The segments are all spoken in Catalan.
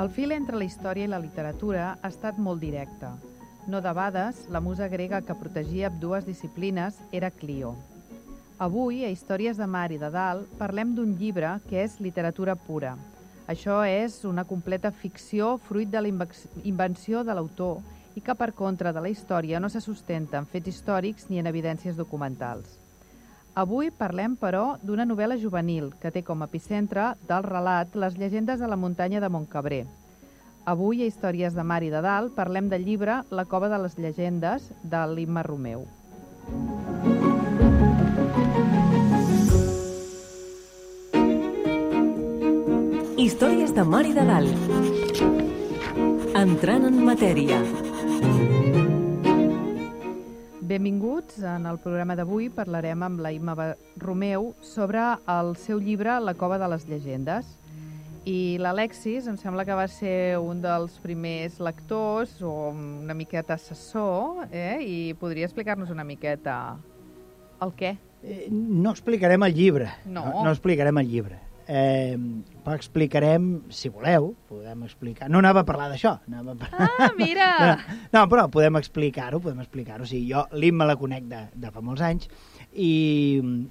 El fil entre la història i la literatura ha estat molt directe. No debades, la musa grega que protegia dues disciplines era Clio. Avui, a Històries de Mar i de Dalt, parlem d'un llibre que és literatura pura. Això és una completa ficció fruit de la invenció de l'autor i que, per contra de la història, no se sustenta en fets històrics ni en evidències documentals. Avui parlem, però, d'una novel·la juvenil que té com a epicentre del relat les llegendes de la muntanya de Montcabré. Avui, a Històries de Mar i de Dalt, parlem del llibre La cova de les llegendes, de l'Imma Romeu. Històries de Mar i de Dalt. Entrant en matèria. Benvinguts. En el programa d'avui parlarem amb la Imma Romeu sobre el seu llibre La cova de les llegendes. I l'Alexis em sembla que va ser un dels primers lectors o una miqueta assessor, eh? i podria explicar-nos una miqueta el què? Eh, no explicarem el llibre. No. No, no explicarem el llibre eh, explicarem, si voleu, podem explicar... No anava a parlar d'això. A parlar... Ah, mira! No, no però podem explicar-ho, podem explicar-ho. O sigui, jo l'Imma la conec de, de fa molts anys i,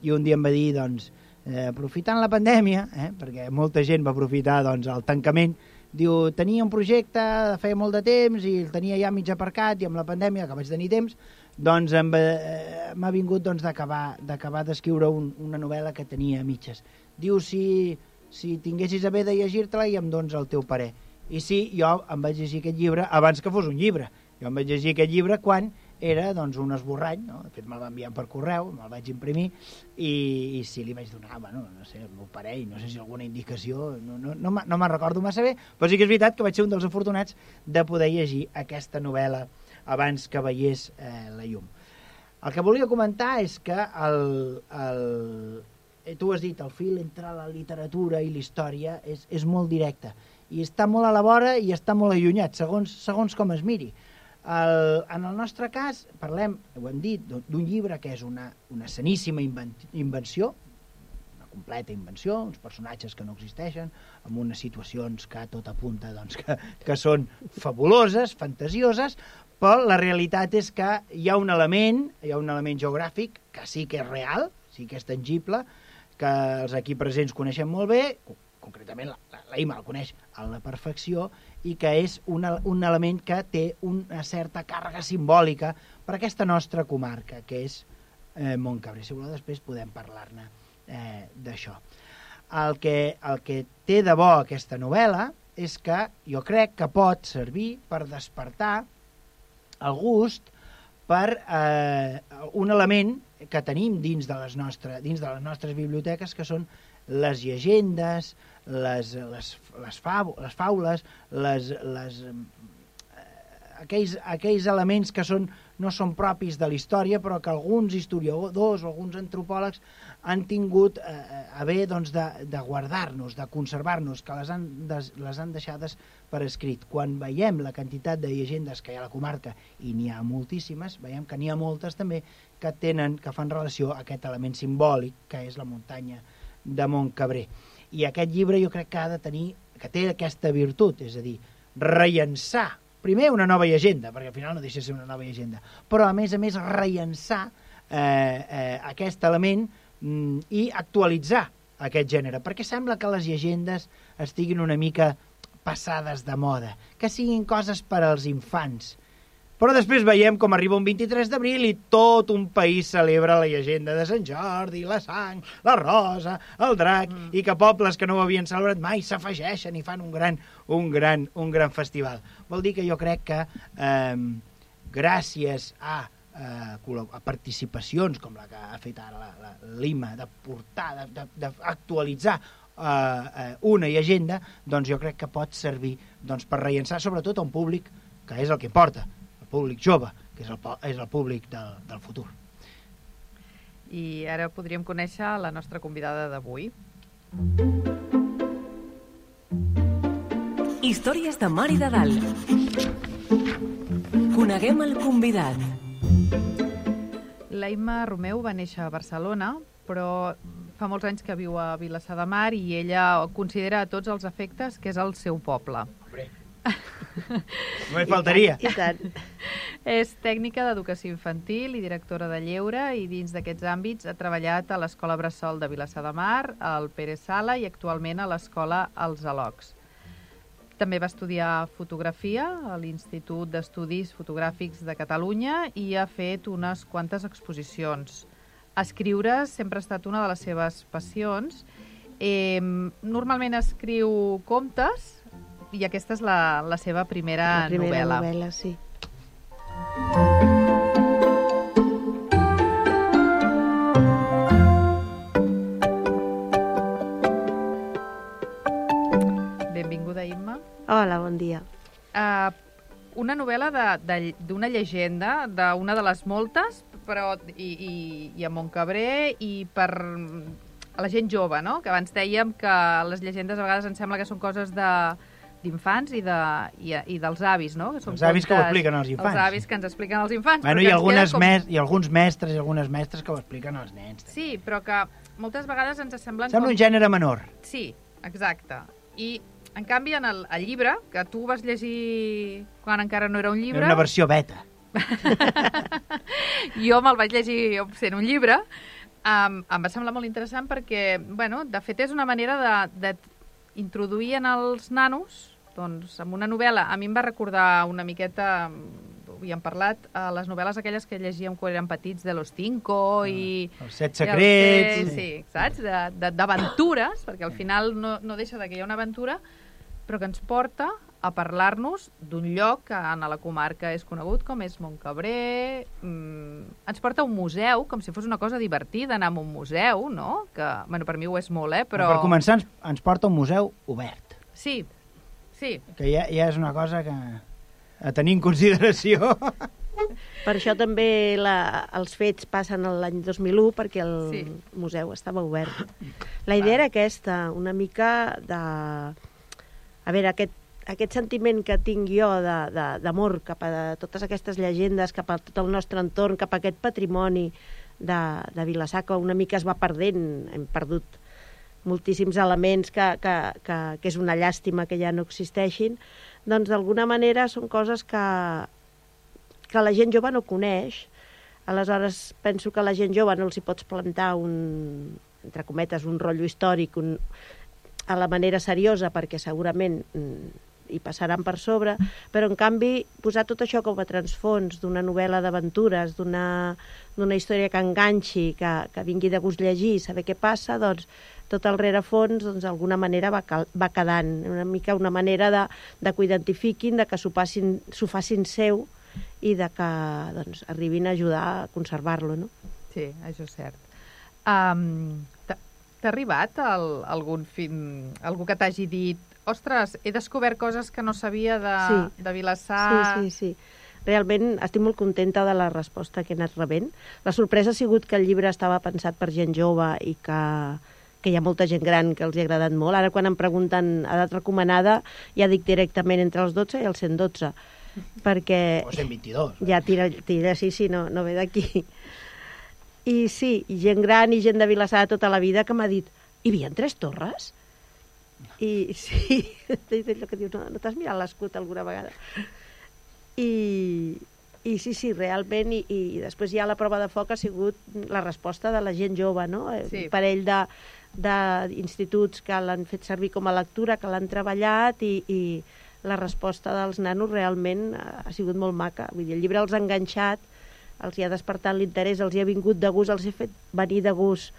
i un dia em va dir, doncs, eh, aprofitant la pandèmia, eh, perquè molta gent va aprofitar doncs, el tancament, diu, tenia un projecte de feia molt de temps i el tenia ja mig aparcat i amb la pandèmia, que vaig tenir temps, doncs eh, m'ha vingut doncs, d'acabar d'escriure un, una novel·la que tenia mitges diu si, si tinguessis a bé de llegir-te-la i em dones el teu parer. I sí, jo em vaig llegir aquest llibre abans que fos un llibre. Jo em vaig llegir aquest llibre quan era doncs, un esborrany, no? de fet me'l va enviar per correu, me'l vaig imprimir i, i sí, li vaig donar, bueno, no sé, el meu parell, no sé si alguna indicació, no, no, no, no me'n recordo massa bé, però sí que és veritat que vaig ser un dels afortunats de poder llegir aquesta novel·la abans que veiés eh, la llum. El que volia comentar és que el, el, Eh, tu has dit, el fil entre la literatura i la història és, és molt directe i està molt a la vora i està molt allunyat, segons, segons com es miri. El, en el nostre cas, parlem, ho hem dit, d'un llibre que és una, una saníssima invenció, una completa invenció, uns personatges que no existeixen, amb unes situacions que tot apunta doncs, que, que són fabuloses, fantasioses, però la realitat és que hi ha un element, hi ha un element geogràfic que sí que és real, sí que és tangible, que els aquí presents coneixem molt bé, concretament la, la, la Ima el coneix a la perfecció, i que és un, un element que té una certa càrrega simbòlica per aquesta nostra comarca, que és eh, Montcabré. Si voleu, després podem parlar-ne eh, d'això. El que, el que té de bo aquesta novel·la és que jo crec que pot servir per despertar el gust per eh, un element que tenim dins de les, nostre, dins de les nostres biblioteques, que són les llegendes, les, les, les, fav, les faules, les, les, eh, aquells, aquells elements que són, no són propis de la història, però que alguns historiadors o alguns antropòlegs han tingut eh, a bé doncs, de, de guardar-nos, de conservar-nos, que les han, des, les han deixades per escrit. Quan veiem la quantitat de llegendes que hi ha a la comarca, i n'hi ha moltíssimes, veiem que n'hi ha moltes també que tenen, que fan relació a aquest element simbòlic que és la muntanya de Montcabré. I aquest llibre jo crec que ha de tenir, que té aquesta virtut, és a dir, rellençar primer una nova llegenda, perquè al final no deixa de ser una nova llegenda, però a més a més rellençar eh, eh, aquest element mm, i actualitzar aquest gènere, perquè sembla que les llegendes estiguin una mica passades de moda, que siguin coses per als infants. Però després veiem com arriba un 23 d'abril i tot un país celebra la llegenda de Sant Jordi, la sang, la rosa, el drac, mm. i que pobles que no ho havien celebrat mai s'afegeixen i fan un gran, un, gran, un gran festival. Vol dir que jo crec que eh, gràcies a eh, a participacions com la que ha fet ara l'IMA, de portar, d'actualitzar eh, una llegenda, doncs jo crec que pot servir doncs, per rellençar sobretot a un públic que és el que importa, el públic jove, que és el, és el públic del, del futur. I ara podríem conèixer la nostra convidada d'avui. Històries de Mar i de Dalt. Coneguem el convidat. La Imma Romeu va néixer a Barcelona, però fa molts anys que viu a Vilassar de Mar i ella considera a tots els efectes que és el seu poble. Només faltaria. I tant. És tècnica d'educació infantil i directora de lleure i dins d'aquests àmbits ha treballat a l'Escola Bressol de Vilassar de Mar, al Pere Sala i actualment a l'Escola Els Alocs. També va estudiar fotografia a l'Institut d'Estudis Fotogràfics de Catalunya i ha fet unes quantes exposicions. Escriure sempre ha estat una de les seves passions. Eh, normalment escriu contes i aquesta és la, la seva primera, La primera novel·la. novel·la, sí. Benvinguda, Imma. Hola, bon dia. Uh, una novel·la de- de- d'una llegenda, d'una de les moltes, però i, i, i a Montcabré i per a la gent jove, no? Que abans dèiem que les llegendes a vegades em sembla que són coses de d'infants i, de, i, i dels avis, no? Que són Els avis que ho expliquen als infants. Els avis que ens expliquen als infants. Bueno, i, algunes com- mes, I alguns mestres i algunes mestres que ho expliquen als nens. Sí, però que moltes vegades ens semblen Sembla com... un gènere menor. Sí, exacte. I, en canvi, en el, el llibre, que tu vas llegir quan encara no era un llibre... Era una versió beta. jo me'l vaig llegir sent un llibre, um, em va semblar molt interessant perquè, bueno, de fet és una manera de, de introduir en els nanos doncs, amb una novel·la, a mi em va recordar una miqueta, ho havíem parlat, a les novel·les aquelles que llegíem quan érem petits, de los Cinco i... Els set els secrets... set- Sí, saps? D'aventures, perquè al final no, no deixa de que hi ha una aventura, però que ens porta a parlar-nos d'un lloc que en la comarca és conegut com és Montcabré. Mm, ens porta a un museu, com si fos una cosa divertida anar a un museu, no? Que, bueno, per mi ho és molt, eh? Però... Per començar, ens, ens porta a un museu obert, Sí, sí. que ja, ja és una cosa que a tenir en consideració. Per això també la, els fets passen l'any 2001, perquè el Sí. museu estava obert. La idea era aquesta, una mica de... A veure, aquest, aquest sentiment que tinc jo de- de- d'amor cap a totes aquestes llegendes, cap a tot el nostre entorn, cap a aquest patrimoni de, de Vilassar, que una mica es va perdent, hem perdut moltíssims elements que, que, que, que és una llàstima que ja no existeixin, doncs d'alguna manera són coses que, que la gent jove no coneix. Aleshores, penso que la gent jove no els hi pots plantar un, entre cometes, un rotllo històric un, a la manera seriosa, perquè segurament hi passaran per sobre, però en canvi posar tot això com a transfons d'una novel·la d'aventures, d'una història que enganxi, que, que vingui de gust llegir, saber què passa, doncs tot el rerefons doncs, d'alguna manera va, cal, va quedant, una mica una manera de, de que ho identifiquin, de que s'ho facin, seu i de que doncs, arribin a ajudar a conservar-lo, no? Sí, això és cert. Um, T'ha arribat el, algun film, algú que t'hagi dit ostres, he descobert coses que no sabia de, Sí. de Vilassar... Sí, sí, sí. Realment estic molt contenta de la resposta que he anat rebent. La sorpresa ha sigut que el llibre estava pensat per gent jove i que, que hi ha molta gent gran que els hi ha agradat molt. Ara quan em pregunten edat recomanada ja dic directament entre els 12 i els 112 perquè O 122. ja tira, tira sí, sí, no, no ve d'aquí. I sí, gent gran i gent de Vilassar tota la vida que m'ha dit hi havia tres torres? I sí, és allò que dius, no, no t'has mirat l'escut alguna vegada? I, i sí, sí, realment, i, i després ja la prova de foc ha sigut la resposta de la gent jove, no? Eh, Sí. Un parell de d'instituts que l'han fet servir com a lectura, que l'han treballat i, i la resposta dels nanos realment ha ha sigut molt maca. Vull dir, el llibre els ha enganxat, els hi ha despertat l'interès, els hi ha vingut de gust, els ha fet venir de gust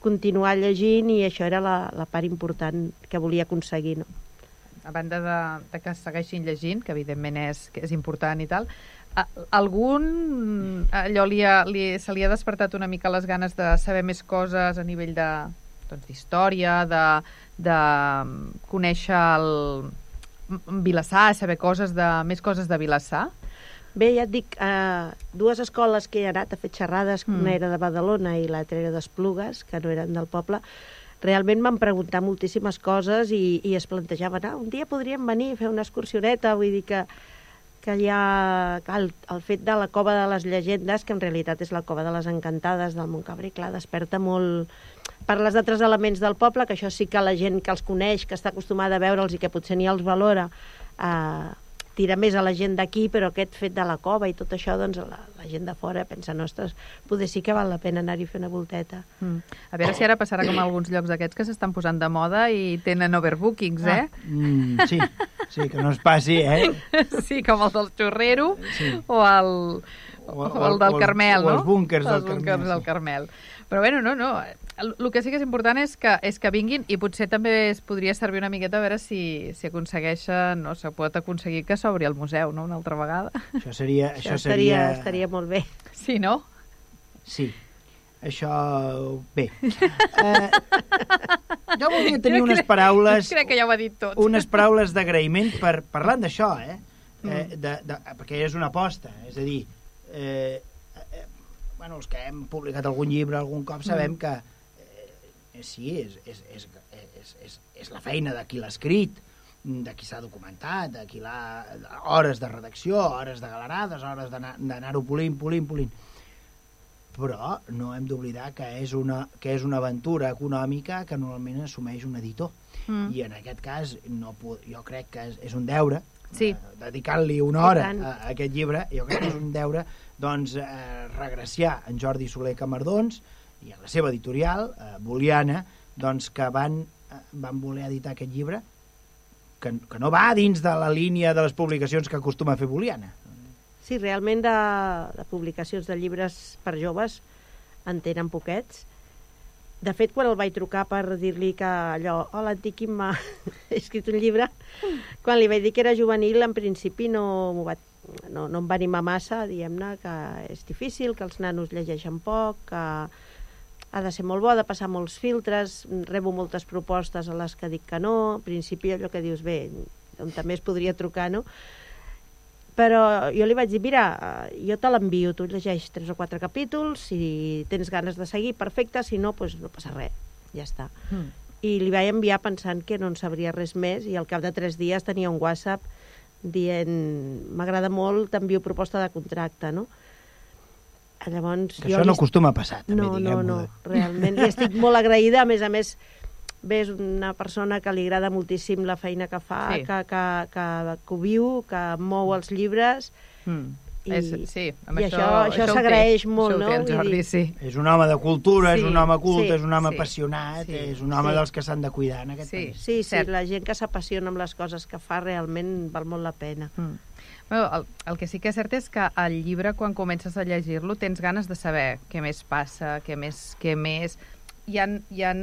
continuar llegint i això era la, la part important que volia aconseguir. No? a banda de, de que segueixin llegint, que evidentment és, que és important i tal, a, algun allò li ha, li, se li ha despertat una mica les ganes de saber més coses a nivell de doncs, d'història, de, de conèixer el Vilassar, saber coses de, més coses de Vilassar? Bé, ja et dic, eh, dues escoles que he anat a fer xerrades, mm. una era de Badalona i l'altra era d'Esplugues, que no eren del poble, realment m'han preguntat moltíssimes coses i, i es plantejaven, ah, un dia podríem venir a fer una excursioneta, vull dir que, que hi ha el, el fet de la cova de les llegendes, que en realitat és la cova de les encantades del Montcabrí, clar, desperta molt... Parles d'altres elements del poble, que això sí que la gent que els coneix, que està acostumada a veure'ls i que potser ni els valora, eh, tira més a la gent d'aquí, però aquest fet de la cova i tot això, doncs la, la gent de fora pensa, ostres, poder sí que val la pena anar-hi a fer una volteta. Mm. A veure si ara passarà com alguns llocs d'aquests que s'estan posant de moda i tenen overbookings, eh? Ah, mm, sí, sí, que no es passi, eh? Sí, com el del Xorrero sí. o el, o, o el del Carmel, no? O els búnkers del Carmel. Els búnkers del Carmel. Però bueno, no, no, el, el que sí que és important és que, és que vinguin i potser també es podria servir una miqueta a veure si, si aconsegueixen, no se pot aconseguir que s'obri el museu, no?, una altra vegada. Això seria... Això, això seria, seria... estaria molt bé. Sí, no? Sí. Això... Bé. Eh, jo volia tenir unes paraules... Crec que ja ho ha dit tot. Unes paraules d'agraïment per, parlant d'això, eh? eh mm. de, de, perquè és una aposta, és a dir, eh, eh, bueno, els que hem publicat algun llibre algun cop sabem mm. que Eh, sí, és, és, és, és, és, és la feina de qui l'ha escrit, de qui s'ha documentat, de qui l'ha... hores de redacció, hores de galerades, hores d'anar-ho polint, polint, polint. Però no hem d'oblidar que, és una, que és una aventura econòmica que normalment assumeix un editor. Mm. I en aquest cas no, jo crec que és, és un deure sí. eh, dedicar-li una hora a, a aquest llibre, jo crec que és un deure doncs, eh, regraciar en Jordi Soler Camardons, i en la seva editorial, eh, Boliana, doncs que van, eh, van voler editar aquest llibre que, que no va dins de la línia de les publicacions que acostuma a fer Boliana. Sí, realment de, de publicacions de llibres per joves en tenen poquets. De fet, quan el vaig trucar per dir-li que allò, hola, Antiquim m'ha escrit un llibre, quan li vaig dir que era juvenil, en principi no, va, no, no em va animar massa, diguem-ne, que és difícil, que els nanos llegeixen poc, que ha de ser molt bo, ha de passar molts filtres, rebo moltes propostes a les que dic que no, en principi allò que dius, bé, on també es podria trucar, no? Però jo li vaig dir, mira, jo te l'envio, tu llegeix tres o quatre capítols, si tens ganes de seguir, perfecte, si no, doncs no passa res, ja està. Mm. I li vaig enviar pensant que no en sabria res més i al cap de tres dies tenia un WhatsApp dient m'agrada molt, t'envio proposta de contracte, no? Llavors, que jo això no acostuma a passar, també, no, No, no, realment. I estic molt agraïda, a més a més, ves una persona que li agrada moltíssim la feina que fa, sí. que, que, que, que ho viu, que mou els llibres, mm. I, és, sí, amb i això, això, això s'agraeix molt, no? Té, Jordi, sí. És un home de cultura, sí, és un home culte, sí, és un home sí, apassionat, sí, és un home sí. dels que s'han de cuidar en aquest sí, país. Sí, sí, la gent que s'apassiona amb les coses que fa realment val molt la pena. Mm. Bueno, el, el que sí que és cert és que el llibre, quan comences a llegir-lo, tens ganes de saber què més passa, què més... Què més... Hi ha, hi ha...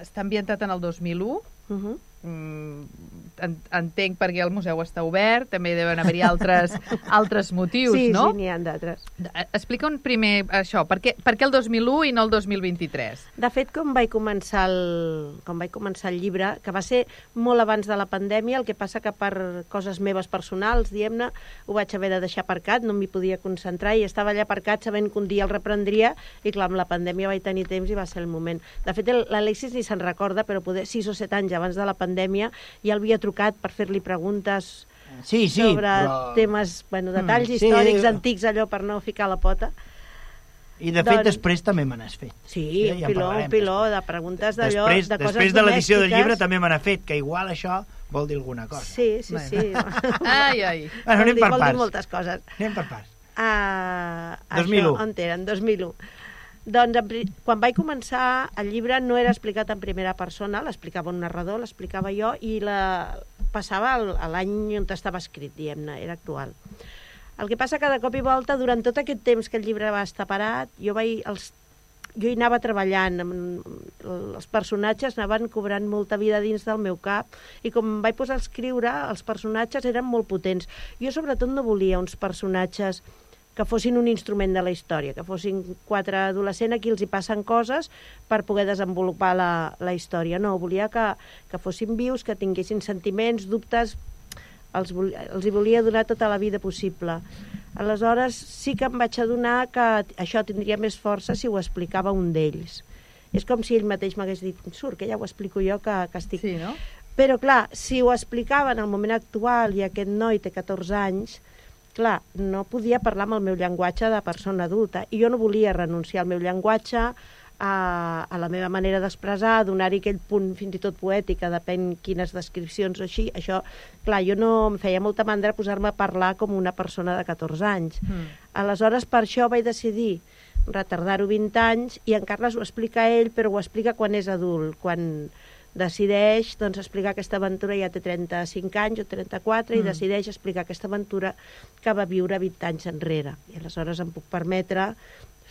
Està ambientat en el 2001, uh -huh mm, entenc perquè el museu està obert, també deuen haver-hi altres, altres motius, sí, no? Sí, n'hi ha d'altres. Explica un primer això, per què, per què el 2001 i no el 2023? De fet, com vaig començar el, com vaig començar el llibre, que va ser molt abans de la pandèmia, el que passa que per coses meves personals, diem-ne, ho vaig haver de deixar aparcat, no m'hi podia concentrar i estava allà aparcat sabent que un dia el reprendria i clar, amb la pandèmia vaig tenir temps i va ser el moment. De fet, l'Alexis ni se'n recorda, però poder 6 o 7 anys abans de la pandèmia pandèmia ja havia trucat per fer-li preguntes sí, sí, sobre però... temes, bueno, detalls mm, històrics sí. antics, allò per no ficar la pota. I de fet doncs... després també me n'has fet. Sí, ja, un piló, un piló de preguntes d'allò, de coses Després de l'edició del llibre també me n'ha fet, que igual això vol dir alguna cosa. Sí, sí, bueno. sí. ai, ai. Bueno, anem per vol parts. dir moltes coses. Anem per parts. Uh, 2001. Això, on eren? 2001. Doncs quan vaig començar el llibre no era explicat en primera persona, l'explicava un narrador, l'explicava jo i la passava a l'any on estava escrit, diguem-ne, era actual. El que passa de cop i volta, durant tot aquest temps que el llibre va estar parat, jo vaig, els, jo hi anava treballant, els personatges anaven cobrant molta vida dins del meu cap i com vaig posar a escriure, els personatges eren molt potents. Jo sobretot no volia uns personatges que fossin un instrument de la història, que fossin quatre adolescents a qui els hi passen coses per poder desenvolupar la, la història. No, volia que, que fossin vius, que tinguessin sentiments, dubtes, els, els hi volia donar tota la vida possible. Aleshores, sí que em vaig adonar que això tindria més força si ho explicava un d'ells. És com si ell mateix m'hagués dit, surt, que ja ho explico jo, que, que estic... Sí, no? Però, clar, si ho explicava en el moment actual i aquest noi té 14 anys, clar, no podia parlar amb el meu llenguatge de persona adulta. I jo no volia renunciar al meu llenguatge, a, a la meva manera d'expressar, a donar-hi aquell punt fins i tot poètic, que depèn quines descripcions o així. Això, clar, jo no em feia molta mandra posar-me a parlar com una persona de 14 anys. Mm. Aleshores, per això vaig decidir retardar-ho 20 anys i en Carles ho explica ell, però ho explica quan és adult, quan decideix doncs, explicar aquesta aventura, ja té 35 anys o 34, mm. i decideix explicar aquesta aventura que va viure 20 anys enrere. I aleshores em puc permetre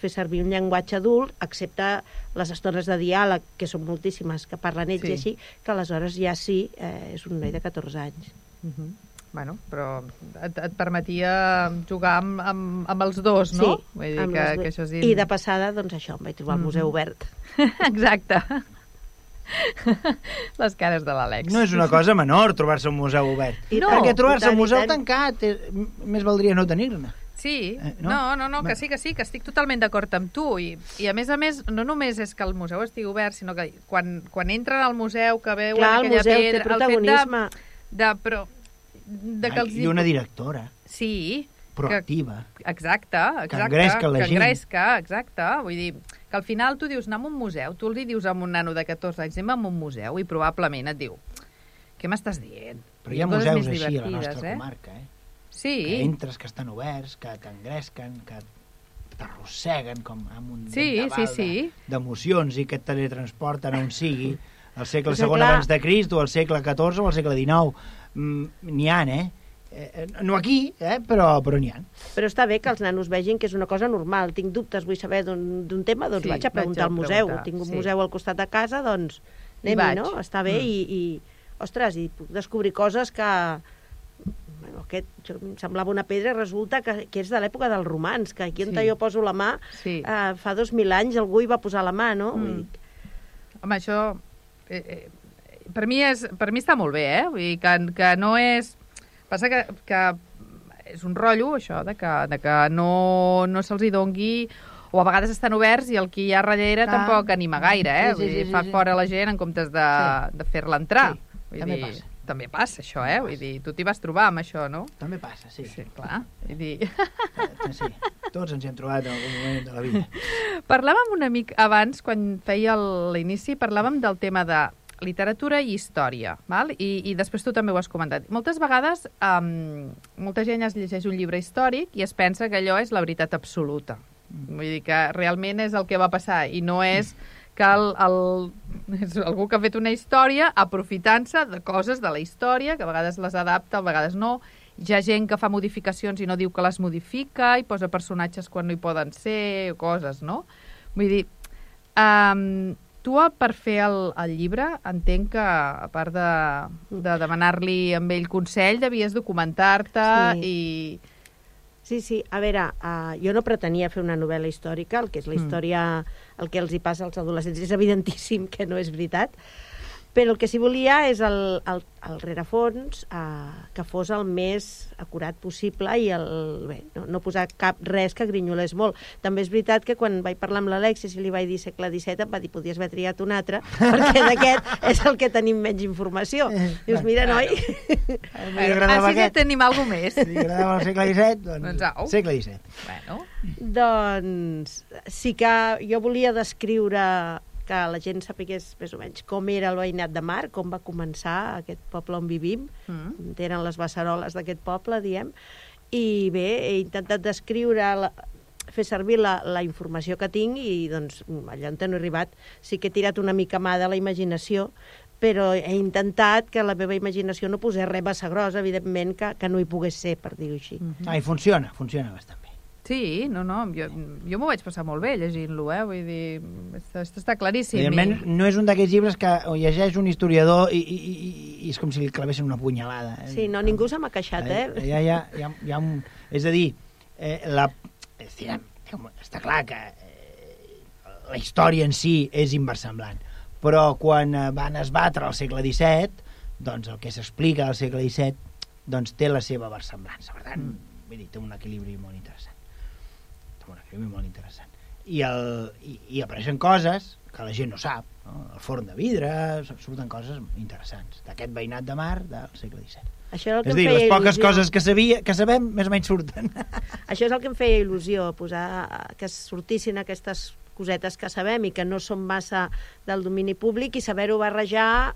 fer servir un llenguatge adult, excepte les estones de diàleg, que són moltíssimes, que parlen ells Sí. i així, que aleshores ja sí, eh, és un noi de 14 anys. Uh -huh. Bueno, però et, et permetia jugar amb, amb, amb els dos, no? Sí, Vull dir amb que, les dues. que això és... I de passada, doncs això, em vaig trobar el Mhm. museu obert. Exacte. Les cares de l'Àlex. No és una cosa menor trobar-se un museu obert. I No, Perquè trobar-se un museu tancat eh, m- més valdria no tenir-ne. Sí, Eh, no? no? no, no, que sí, que sí, que estic totalment d'acord amb tu. I, I a més a més, no només és que el museu estigui obert, sinó que quan, quan entren al museu, que veuen Clar, el aquella museu té pedra... el fet protagonisme. De, de, però, de que els... I una directora Sí, proactiva. exacte, exacte. engresca la que gent. engresca, exacte. Vull dir, que al final tu dius anar a un museu, tu li dius a un nano de 14 anys, anem a un museu, i probablement et diu, què m'estàs dient? Però hi ha museus més així a la nostra eh? comarca, eh? Sí, que entres, que estan oberts, que t'engresquen, que t'arrosseguen com amb un Sí, sí, sí. de- d'emocions i que et teletransporten on sigui, al segle segon clar- abans de Crist o al segle XIV o al segle XIX. Mm, N'hi ha, eh? Eh? No aquí, eh? però, però n'hi ha. Però està bé que els nanos vegin que és una cosa normal. Tinc dubtes, vull saber d'un tema, doncs Sí, vaig a vaig preguntar a al museu. preguntar, Tinc un sí. museu al costat de casa, doncs Hi anem-hi, vaig. no? Està bé Mm. i, i, ostres, i puc descobrir coses que... Bueno, aquest, això em semblava una pedra i resulta que, que és de l'època dels romans, que aquí on Sí. jo poso la mà, sí. eh, fa dos mil anys algú hi va posar la mà, no? Mm. Vull dir, Home, això... Eh, eh, per, mi és, per mi està molt bé, eh? Vull dir que, que no és... Passa que, que és un rotllo, això, de que, de que no, no se'ls hi dongui o a vegades estan oberts i el que hi ha darrere tampoc anima gaire, eh? Sí, sí, Vull dir, sí, fa sí. fora la gent en comptes de, Sí. de fer-la entrar. Sí, Vull també dir, passa. També passa, això, eh? Vull dir, tu t'hi vas trobar amb això, no? També passa, sí. Sí, clar. Vull dir... Eh, sí. Tots ens hi hem trobat en algun moment de la vida. Parlàvem una mica abans, quan feia l'inici, parlàvem del tema de literatura i història, val? I, i després tu també ho has comentat. Moltes vegades um, molta gent es llegeix un llibre històric i es pensa que allò és la veritat absoluta. Vull dir que realment és el que va passar i no és que el, el, és algú que ha fet una història aprofitant-se de coses de la història, que a vegades les adapta, a vegades no. Hi ha gent que fa modificacions i no diu que les modifica i posa personatges quan no hi poden ser, o coses, no? Vull dir, um, tu per fer el, el llibre entenc que, a part de, de demanar-li amb ell consell, devies documentar-te Sí. i... Sí, sí, a veure, uh, jo no pretenia fer una novel·la històrica, el que és la Mm. història, el que els hi passa als adolescents, és evidentíssim que no és veritat, però el que sí volia és el, el, el rerefons uh, que fos el més acurat possible i el, bé, no, no posar cap res que grinyolés molt. També és veritat que quan vaig parlar amb l'Alexis i li vaig dir segle XVII, em va dir, podies haver triat un altre, perquè d'aquest és el que tenim menys informació. Dius, mira, noi... Agradava Així ja aquest. tenim alguna més. Si li agradava el segle XVII, doncs, Doncs au. segle XVII. bueno, Doncs sí que jo volia descriure que la gent sapigués més o menys com era el veïnat de Mar, com va començar aquest poble on vivim, mm. eren les beceroles d'aquest poble, diem, i bé, he intentat descriure, la, fer servir la, la informació que tinc i doncs allà on no he arribat sí que he tirat una mica mà de la imaginació, però he intentat que la meva imaginació no posés res massa gros, evidentment que, que no hi pogués ser, per dir-ho així. Mm. Ah, i funciona, funciona bastant. Sí, no, no, jo, jo m'ho vaig passar molt bé llegint-lo, eh? Vull dir, està, està claríssim. Evidentment, no és un d'aquests llibres que ho llegeix un historiador i, i, i, i és com si li clavessin una punyalada. Sí, no, ningú se m'ha queixat, eh? Ja, ja, ja, ja un... És a dir, eh, la, és dir, està clar que eh, la història en si és inversemblant, però quan eh, van esbatre al segle XVII, doncs el que s'explica al segle XVII doncs té la seva versemblança. Per tant, mm. vull dir, té un equilibri molt interessant. Té un equilibri molt interessant. I, el, i, i apareixen coses que la gent no sap. No? El forn de vidre, surten coses interessants. D'aquest veïnat de mar del segle XVII. Això és el que És dir, les poques il·lusió. coses que, sabia, que sabem, més o menys surten. Això és el que em feia il·lusió, posar que sortissin aquestes cosetes que sabem i que no són massa del domini públic i saber-ho barrejar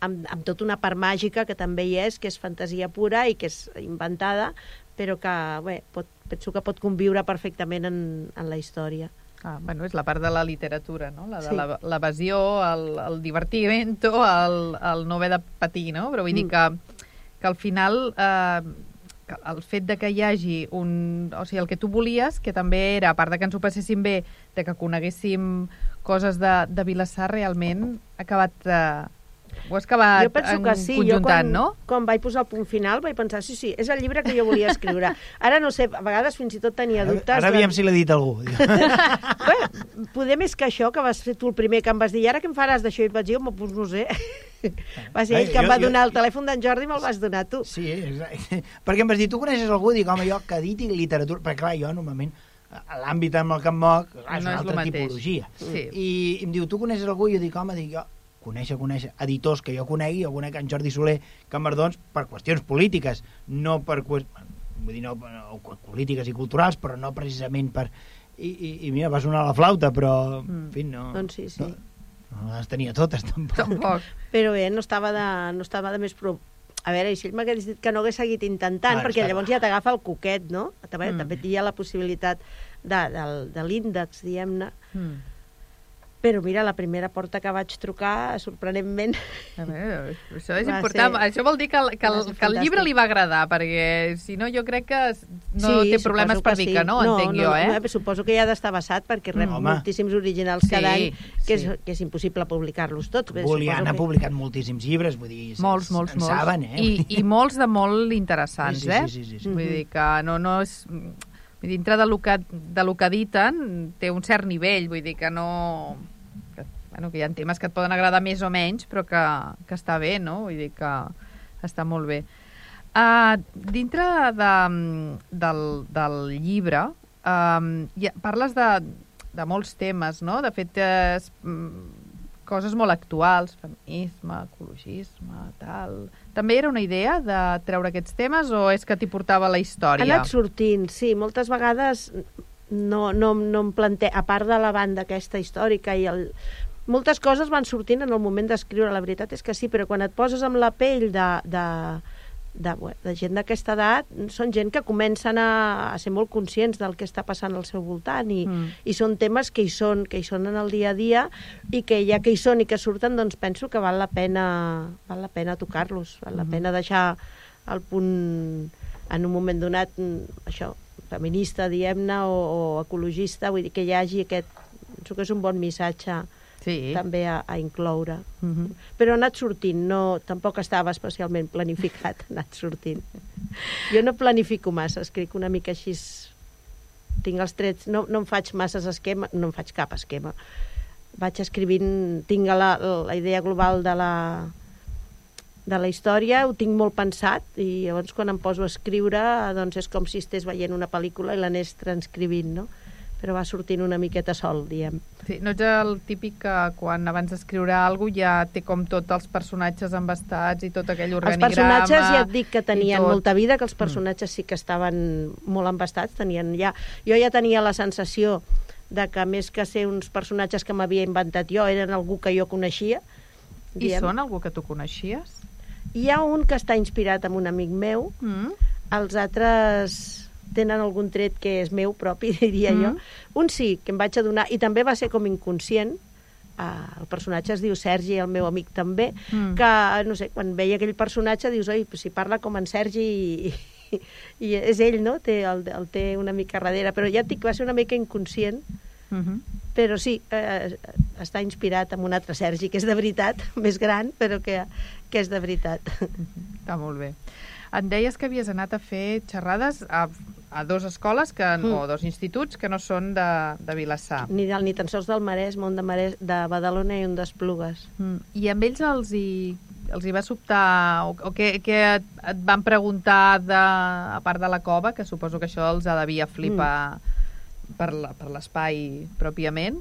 amb, amb tota una part màgica que també hi és, que és fantasia pura i que és inventada, però que bé, pot, penso que pot conviure perfectament en, en la història. Ah, bueno, és la part de la literatura, no? La de Sí. la- l'evasió, el, el divertimento, el, el no haver de patir, no? Però vull dir Mm. que, que al final eh, el fet de que hi hagi un... O sigui, el que tu volies, que també era, a part de que ens ho passéssim bé, de que coneguéssim coses de, de Vilassar, realment ha acabat... Eh, ho has acabat jo penso que sí, jo quan, no? quan vaig posar el punt final vaig pensar, sí, sí, és el llibre que jo volia escriure. Ara no sé, a vegades fins i tot tenia dubtes. Ara de- aviam si l'ha dit algú. Bé, poder més que això, que vas fer tu el primer que em vas dir, i ara què em faràs d'això? I vaig dir, home, doncs no sé. Va ser ell que em jo- va jo- donar el telèfon d'en Jordi i me'l vas donar tu. Sí, exacte. Perquè em vas dir, tu coneixes algú? Dic, home, jo que dit i literatura... Perquè, clar, jo normalment a l'àmbit amb el que em moc és No una és altra tipologia. Sí. I, I em diu, tu coneixes algú? I jo dic, home, dic, jo conèixer, conèixer, editors que jo conegui, jo conec en Jordi Soler Camardons per qüestions polítiques, no per qüestions vull dir, no, no, polítiques i culturals, però no precisament per... I, i, i mira, va sonar la flauta, però, en fi, no... Doncs sí, sí. No, no les tenia totes, tampoc. Tampoc. Però bé, no estava de, no estava de més pro... A veure, i si ell m'hagués dit que no hagués seguit intentant, Ah, perquè llavors clar. ja t'agafa el coquet, no? També, Mm. mm. també hi ha la possibilitat de, del, de l'índex, diguem-ne. Mm. Però mira, la primera porta que vaig trucar, sorprenentment, A veure, això és Va important. ser- Això vol dir que, el, que, va el, que el llibre li va agradar, perquè si no jo crec que no té suposo problemes per dir sí. que no, entenc no, jo, eh? No, suposo que ja ha d'estar basat perquè rep Mm. Home. moltíssims originals Sí, cada any, que, és, sí. que és impossible publicar-los tots. Bé, Julián ha que- publicat moltíssims llibres, vull dir, Molts, molts, en molts. saben, eh? I, I molts de molt interessants, Sí, sí, eh? sí, sí, sí. Vull Mhm. dir que no, no és... Dintre del que, de lo que editen té un cert nivell, vull dir que no... Bueno, que hi ha temes que et poden agradar més o menys, però que, que està bé, no? Vull dir que està molt bé. Uh, dintre de, del, del llibre um, ja, parles de, de molts temes, no? De fet, és, mm, coses molt actuals, feminisme, ecologisme, tal... També era una idea de treure aquests temes o és que t'hi portava la Ha història? anat sortint, sí. Moltes vegades no, no, no em plante... A part de la banda aquesta històrica i el... Moltes coses van sortint en el moment d'escriure, la veritat és que sí, però quan et poses amb la pell de, de, de, de gent d'aquesta edat, són gent que comencen a, a ser molt conscients del que està passant al seu voltant i, Mm. i són temes que hi són, que hi són en el dia a dia i que ja que hi són i que surten, doncs penso que val la pena, val la pena tocar-los, val la Mhm. pena deixar el punt en un moment donat, mm, això, feminista, diguem-ne, o, o ecologista, vull dir que hi hagi aquest... Penso que és un bon missatge Sí. també a, a incloure. Mhm. Però ha anat sortint, no, tampoc estava especialment planificat, ha anat sortint. Jo no planifico massa, escric una mica així... Tinc els trets, no, no em faig masses esquema, no em faig cap esquema. Vaig escrivint, tinc la, la idea global de la, de la història, ho tinc molt pensat i llavors quan em poso a escriure doncs és com si estés veient una pel·lícula i l'anés transcrivint, no? Però va sortint una miqueta sol, diem. Sí, no ets el típic que quan abans d'escriure alguna cosa ja té com tots els personatges embastats i tot aquell Els organigrama... personatges ja et dic que tenien molta vida, que els personatges sí que estaven molt embastats, tenien ja... Jo ja tenia la sensació de que més que ser uns personatges que m'havia inventat jo, eren algú que jo coneixia. I diem. són algú que tu coneixies? Hi ha un que està inspirat en un amic meu, Mm? els altres tenen algun tret que és meu propi, diria Mhm. jo. Un sí, que em vaig adonar, i també va ser com inconscient, uh, el personatge es diu Sergi, el meu amic també, Mm. que, no sé, quan veia aquell personatge dius, oi, si parla com en Sergi i, i, i és ell, no? Té, el, el té una mica darrere, però ja et dic, va ser una mica inconscient, Mhm. però sí, eh, està inspirat en un altre Sergi, que és de veritat, més gran, però que, que és de veritat. Està molt bé. Em deies que havies anat a fer xerrades a, a dos escoles que, mm. o dos instituts que no són de, de Vilassar. Ni, del, ni tan sols del Maresme, un de, Mares, de Badalona i un d'Esplugues. Mm. I amb ells els hi, els hi va sobtar, o, o què, què et, et van preguntar de, a part de la cova, que suposo que això els ha devia flipar mm. per l'espai pròpiament,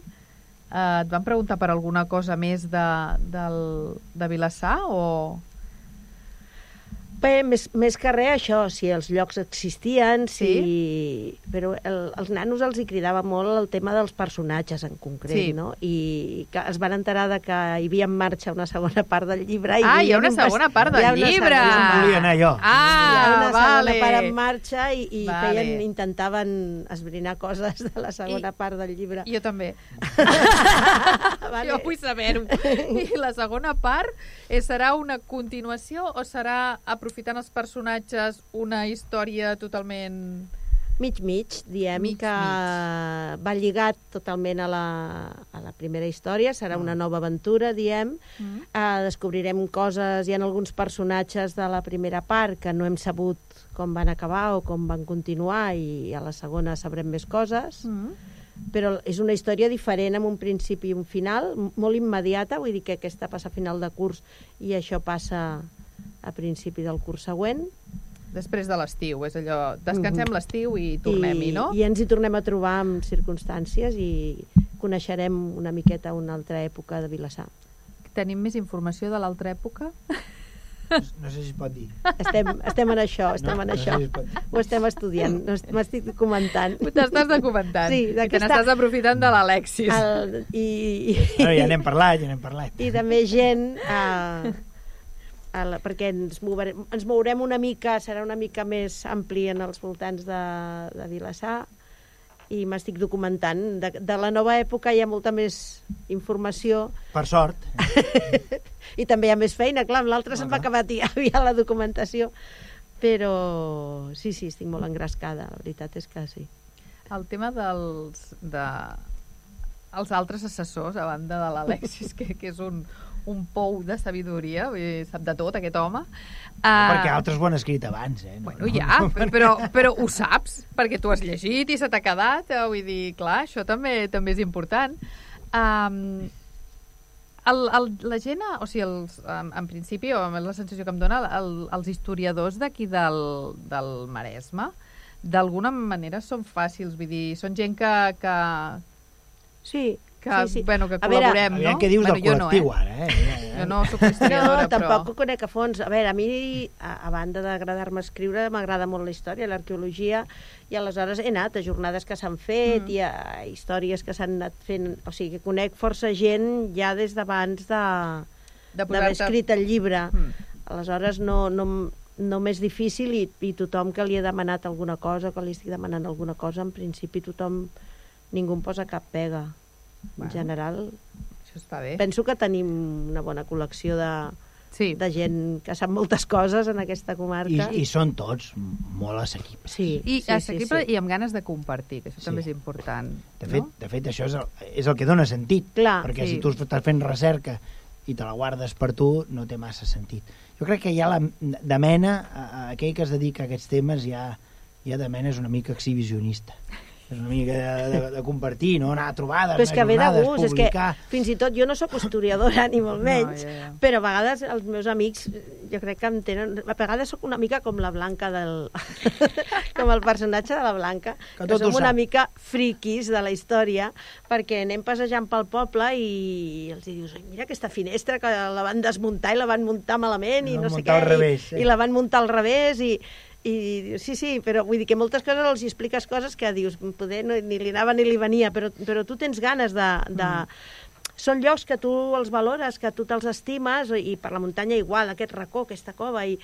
eh, et van preguntar per alguna cosa més de, del, de Vilassar o... Bé, més, més que res, això, si els llocs existien, si... Però el, els nanos els hi cridava molt el tema dels personatges en concret, Sí. no? I que es van enterar de que hi havia en marxa una segona part del llibre. I Ah, hi ha una segona part del llibre! segona On part. volia anar jo. hi ha Ah, una vale. segona part en marxa i, i Vale. feien, intentaven esbrinar coses de la segona I- part del llibre. Jo també. Vale. Jo vull saber-ho. I la segona part eh, serà una continuació o serà, aprofitant els personatges, una història totalment... Mig-mig, diem Mig, que va lligat totalment a la, a la primera història, serà una nova aventura, diem. Mm. Uh, descobrirem coses, hi ha alguns personatges de la primera part que no hem sabut com van acabar o com van continuar i a la segona sabrem més coses, Mm. Però és una història diferent amb un principi i un final, molt immediata, vull dir que aquesta passa a final de curs i això passa a principi del curs següent. Després de l'estiu, és allò, descansem Mhm. l'estiu i tornem-hi, no? I ens hi tornem a trobar en circumstàncies i coneixerem una miqueta una altra època de Vilassar. Tenim més informació de l'altra època? No sé si es pot dir. Estem, estem en això, estem no, en no això. sé si es pot dir. Ho estem estudiant, no est- m'estic documentant. T'estàs documentant. Sí, I te n'estàs aprofitant de l'Alexis. El, i, Bueno, ja n'hem parlat, ja n'hem parlat. i també gent eh, a la, perquè ens mourem, ens mourem una mica, serà una mica més ampli en els voltants de, de Vilassar i m'estic documentant. De, de la nova època hi ha molta més informació Per sort. i també hi ha més feina, clar, amb l'altre se'm va acabar aviat la documentació però sí, sí, estic molt engrescada, la veritat és que sí. El tema dels... De, els altres assessors, a banda de l'Alexis, que, que és un, un pou de sabidoria, vull dir, sap de tot, aquest home. Uh, Perquè altres ho han escrit abans, eh? No, Bueno, no, ja, no, però, però ho saps, perquè tu has llegit i se t'ha quedat, eh? vull dir, clar, això també també és important. Um, el, el, la gent, o sigui, els, en, en principi, o la sensació que em dona, el, els historiadors d'aquí del, del Maresme, d'alguna manera són fàcils, vull dir, són gent que, que, Sí, que, sí, sí. bueno, que A veure, col·laborem, Aviam no? què dius bueno, del jo no, col·lectiu, eh? ara, eh? Jo no sóc historiadora, No, tampoc però... ho conec a fons. A veure, a mi, a, a banda d'agradar-me escriure, m'agrada molt la història, l'arqueologia, i aleshores he anat a jornades que s'han fet Mm. i a històries que s'han anat fent... O sigui, que conec força gent ja des d'abans de de d'haver escrit el llibre. Mm. Aleshores, no, no, no m'és difícil i, i tothom que li he demanat alguna cosa, que li estic demanant alguna cosa, en principi tothom, ningú em posa cap pega. En Bueno. general, Això està bé. penso que tenim una bona col·lecció de, Sí. de gent que sap moltes coses en aquesta I, comarca. I són tots molt assequibles. Sí, I sí, assequible sí, sí. i amb ganes de compartir, que això Sí. també és important. De fet, no? de fet això és el, és el que dona sentit. Clar, perquè sí. si tu estàs fent recerca i te la guardes per tu, no té massa sentit. Jo crec que ja la, de mena, a, a aquell que es dedica a aquests temes, ja, ja de mena és una mica exhibicionista. És una mica de, de, de compartir, no? Anar a trobades, Però és que anar a ve de gust, és que publicar... fins i tot jo no sóc historiadora, ni molt No, menys, ja, ja. però a vegades els meus amics, jo crec que em tenen... A vegades sóc una mica com la Blanca del... com el personatge de la Blanca, Que que, som una mica friquis de la història, perquè anem passejant pel poble i els hi dius, "Ai, mira aquesta finestra que la van desmuntar i la van muntar malament i La van no sé què, al revés, eh? i la van muntar al revés i, i dius, sí, sí, però vull dir que moltes coses els expliques coses que dius, poder no, ni li anava ni li venia, però, però tu tens ganes de... de Mm. Són llocs que tu els valores, que tu te'ls estimes, i per la muntanya igual, aquest racó, aquesta cova, i,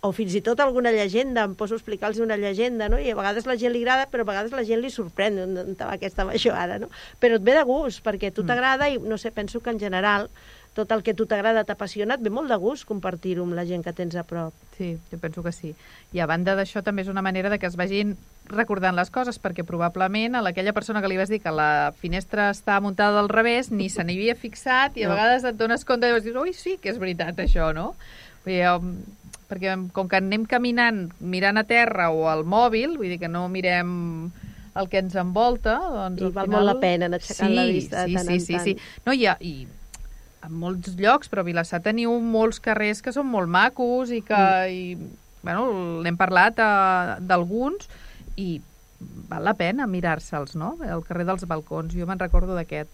o fins i tot alguna llegenda, em poso a explicar-los una llegenda, no? i a vegades la gent li agrada, però a vegades la gent li sorprèn, on on va aquesta ara, no? Però et ve de gust, perquè a tu t'agrada, i no sé, penso que en general tot el que tu t'agrada, t'apassiona, et ve molt de gust compartir-ho amb la gent que tens a prop. Sí, jo penso que sí. I a banda d'això també és una manera de que es vagin recordant les coses, perquè probablement a aquella persona que li vas dir que la finestra està muntada al revés ni se n'hi havia fixat i a No. vegades et dones compte i dius, ui, sí que és veritat això, no? Vull dir, perquè com que anem caminant mirant a terra o al mòbil, vull dir que no mirem el que ens envolta, doncs I al val final... molt la pena anar aixecant sí, la vista sí, tant sí, en sí, tant. Sí, No, i, i en molts llocs, però a Vilassar teniu molts carrers que són molt macos i que, Mm. i, bueno, n'hem parlat eh, d'alguns i val la pena mirar-se'ls, no? El carrer dels balcons, jo me'n recordo d'aquest.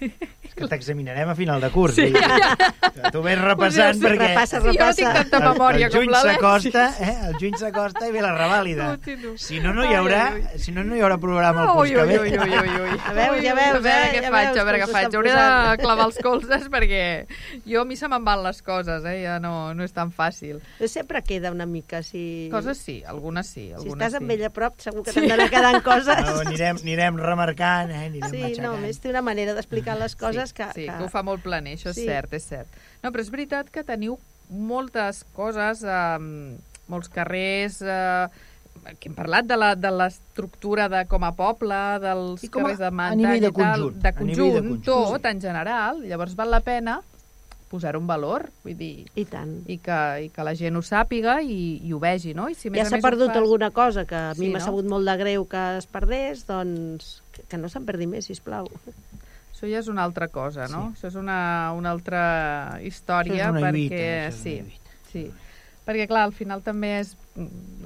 És que t'examinarem a final de curs. Sí. Tu ves repassant Sí, perquè... repassa, Sí, jo no tinc tanta memòria el, el com juny l'Alexis. s'acosta, eh? El juny s'acosta i ve la revàlida. Sí. Si no, no hi haurà, Ai, ai, ai. si no, no hi haurà programa el curs Ui, que ve. ui, ui, ui, ui. A veure, ja veus, a veure eh? què Ja faig, veus a veure què faig. Hauré de clavar els colzes perquè jo a mi se me'n van les coses, eh? Ja no, no és tan fàcil. Però sempre queda una mica, si... Coses sí, algunes sí, Si algunes estàs sí. amb ell a prop, segur que t'han d'anar quedant coses. No, anirem, anirem remarcant, eh? anirem Sí, matxacant. no, més té una manera d'explicar les coses sí, que, sí, que... que ho fa molt planer, això és Sí. cert, és cert. No, però és veritat que teniu moltes coses, eh, molts carrers... Eh, que hem parlat de la- de l'estructura de, com a poble, dels I com a- carrers de a muntanya nivell de i tal, conjunt, de a conjunt, de conjunt, tot, sí. en general. Llavors val la pena posar un valor, vull dir, I tant. i que, i que la gent ho sàpiga i, i ho vegi, no? I si a més Ja a s'ha perdut fas- alguna cosa que a mi Sí, m'ha no? sabut molt de greu que es perdés, doncs que, que no se'n perdi més, sisplau. Això ja és una altra cosa, no? Això és una, una altra història, Això és una perquè... lluita, això és sí, una lluita. sí. Perquè, clar, al final també és...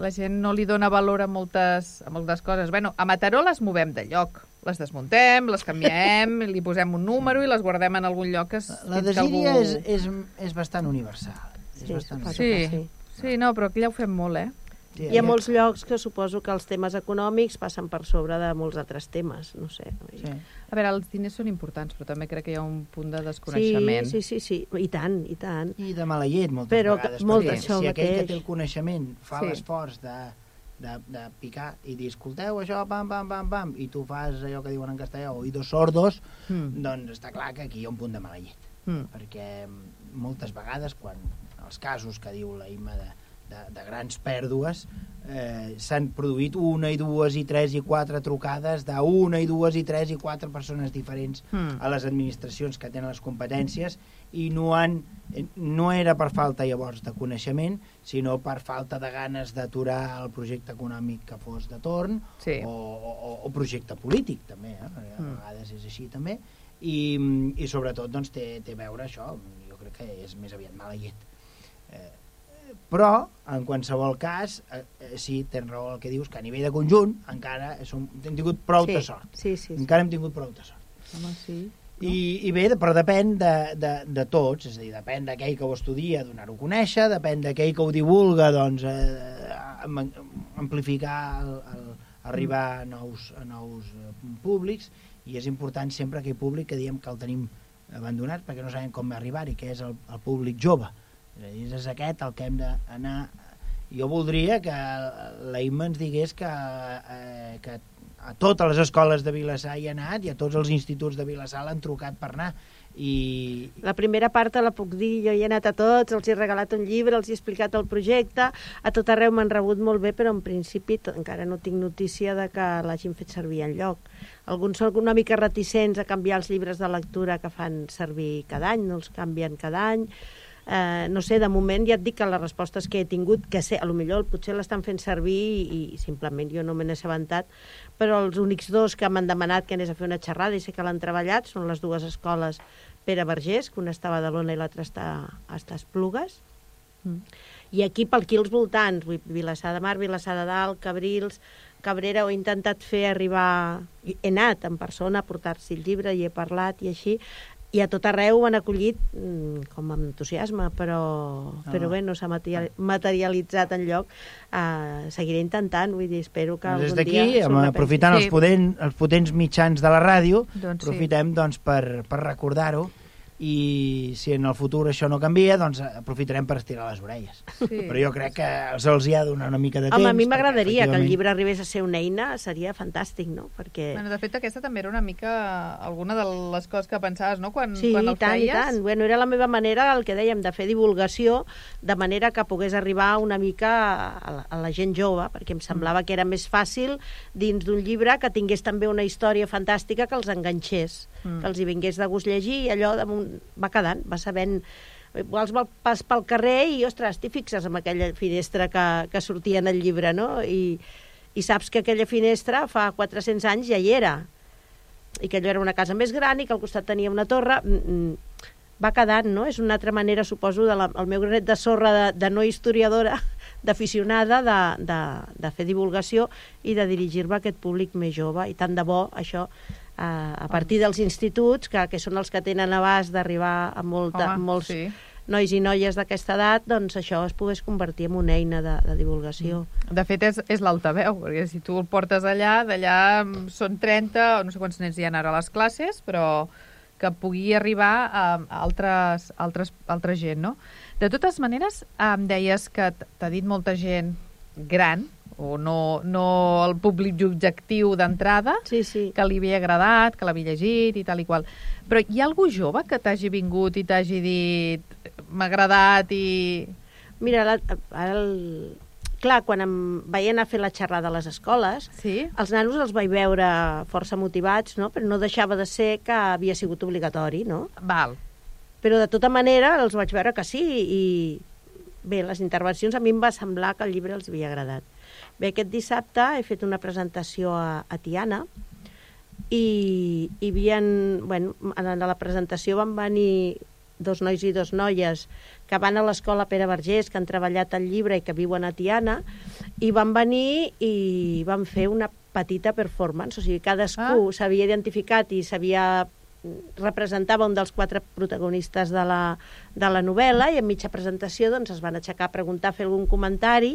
La gent no li dona valor a moltes, a moltes coses. Bueno, a Mataró les movem de lloc. Les desmuntem, les canviem, li posem un número i les guardem en algun lloc que... es- La desídia algú... és, és, és bastant universal. És Sí, bastant suposo Sí. sí. Sí, no, però aquí ja ho fem molt, eh? Sí, Hi ha molts llocs que suposo que els temes econòmics passen per sobre de molts altres temes, no sé. Sí. A veure, els diners són importants, però també crec que hi ha un punt de desconeixement. Sí, sí, sí, sí, i tant, i tant. I de mala llet, moltes Però que- vegades. molt perquè d'això si aquell que mateix. té el coneixement fa Sí. l'esforç de, de, de picar i dir, escolteu això, pam, pam, pam, pam, i tu fas allò que diuen en castellà, oïdos sordos, Mm. doncs està clar que aquí hi ha un punt de mala llet. Mm. perquè moltes vegades quan els casos que diu la Imma de, de, de grans pèrdues eh, s'han produït una i dues i tres i quatre trucades d'una i dues i tres i quatre persones diferents Mm. a les administracions que tenen les competències i no, han, eh, no era per falta llavors de coneixement sinó per falta de ganes d'aturar el projecte econòmic que fos de torn Sí. o, o, o projecte polític també, eh? a Mm. vegades és així també i, i sobretot doncs, té, té a veure això jo crec que és més aviat mala llet eh, però en qualsevol cas eh, eh, sí, tens raó el que dius que a nivell de conjunt encara som, hem tingut prou sí, de sort Sí, sí, sí. encara hem tingut prou de sort Home, sí. i, i bé, però depèn de, de, de tots, és a dir, depèn d'aquell que ho estudia donar-ho a conèixer, depèn d'aquell que ho divulga doncs, eh, am- amplificar, el, el, arribar a nous, a nous eh, públics i és important sempre aquell públic que diem que el tenim abandonat perquè no sabem com arribar-hi, que és el, el públic jove. És a dir, és aquest el que hem d'anar... Jo voldria que la Imma ens digués que, eh, que a totes les escoles de Vilassar hi ha anat i a tots els instituts de Vilassar l'han trucat per anar. I La primera part la puc dir, jo hi he anat a tots, els he regalat un llibre, els he explicat el projecte, a tot arreu m'han rebut molt bé, però en principi encara no tinc notícia de que l'hagin fet servir en lloc. Alguns són una mica reticents a canviar els llibres de lectura que fan servir cada any, no els canvien cada any, Eh, no sé, de moment ja et dic que les respostes que he tingut, que sé, a lo millor potser l'estan fent servir i, i simplement jo no me n'he assabentat, però els únics dos que m'han demanat que anés a fer una xerrada i sé que l'han treballat són les dues escoles Pere Vergés, que una està a Badalona i l'altra està, està a Esplugues, Mm. i aquí per aquí als voltants, Vilassar de Mar, Vilassar de Dalt, Cabrils, Cabrera, ho he intentat fer arribar... He anat en persona a portar-s'hi el llibre i he parlat i així, i a tot arreu ho han acollit mm, com amb entusiasme, però, Ah. però bé, no s'ha material, materialitzat en lloc. Uh, seguiré intentant, vull dir, espero que Des algun d'aquí, dia... amb- repensi. aprofitant Sí. els, potent, els potents mitjans de la ràdio, Doncs sí. aprofitem doncs, per, per recordar-ho, i si en el futur això no canvia, doncs aprofitarem per estirar les orelles. Sí. Però jo crec que se'ls hi ha de donar una mica de temps. Home, a mi m'agradaria que el efectivament, llibre arribés a ser una eina, seria fantàstic, no? Perquè... Bueno, de fet, aquesta també era una mica alguna de les coses que pensaves, no?, quan, Sí, quan i el tant, i feies. tant. Bueno, era la meva manera, el que dèiem, de fer divulgació, de manera que pogués arribar una mica a la, a la gent jove, perquè em semblava que era més fàcil dins d'un llibre que tingués també una història fantàstica que els enganxés, Mm. que els hi vingués de gust llegir, i allò damunt va quedant, va sabent va pas pel carrer i, ostres, t'hi fixes en aquella finestra que, que sortia en el llibre, no? I, I saps que aquella finestra fa 400 anys ja hi era, i que allò era una casa més gran i que al costat tenia una torre, mm, mm, va quedant, no? És una altra manera, suposo, de la, el meu granet de sorra de, de no historiadora, d'aficionada, de, de, de fer divulgació i de dirigir-me a aquest públic més jove. I tant de bo, això, a, a partir dels instituts, que, que són els que tenen abast d'arribar a, molta, Home, molts sí. nois i noies d'aquesta edat, doncs això es pogués convertir en una eina de, de divulgació. De fet, és, és l'altaveu, perquè si tu el portes allà, d'allà mm, són 30, o no sé quants nens hi ha ara a les classes, però que pugui arribar a, altres, altres, altra gent, no? De totes maneres, em deies que t'ha dit molta gent gran, o no, no el públic objectiu d'entrada, Sí, sí. que li havia agradat, que l'havia llegit i tal i qual. Però hi ha algú jove que t'hagi vingut i t'hagi dit m'ha agradat i... Mira, la, el... clar, quan em anar a fer la xerrada a les escoles, Sí? els nanos els vaig veure força motivats, no? però no deixava de ser que havia sigut obligatori, no? Val. Però de tota manera els vaig veure que sí i bé, les intervencions a mi em va semblar que el llibre els havia agradat. Bé, aquest dissabte he fet una presentació a, a Tiana i hi havia, bueno, en la presentació van venir dos nois i dos noies que van a l'escola Pere Vergés, que han treballat el llibre i que viuen a Tiana, i van venir i van fer una petita performance, o sigui, cadascú Ah. s'havia identificat i s'havia representava un dels quatre protagonistes de la, de la novel·la i en mitja presentació doncs, es van aixecar a preguntar, fer algun comentari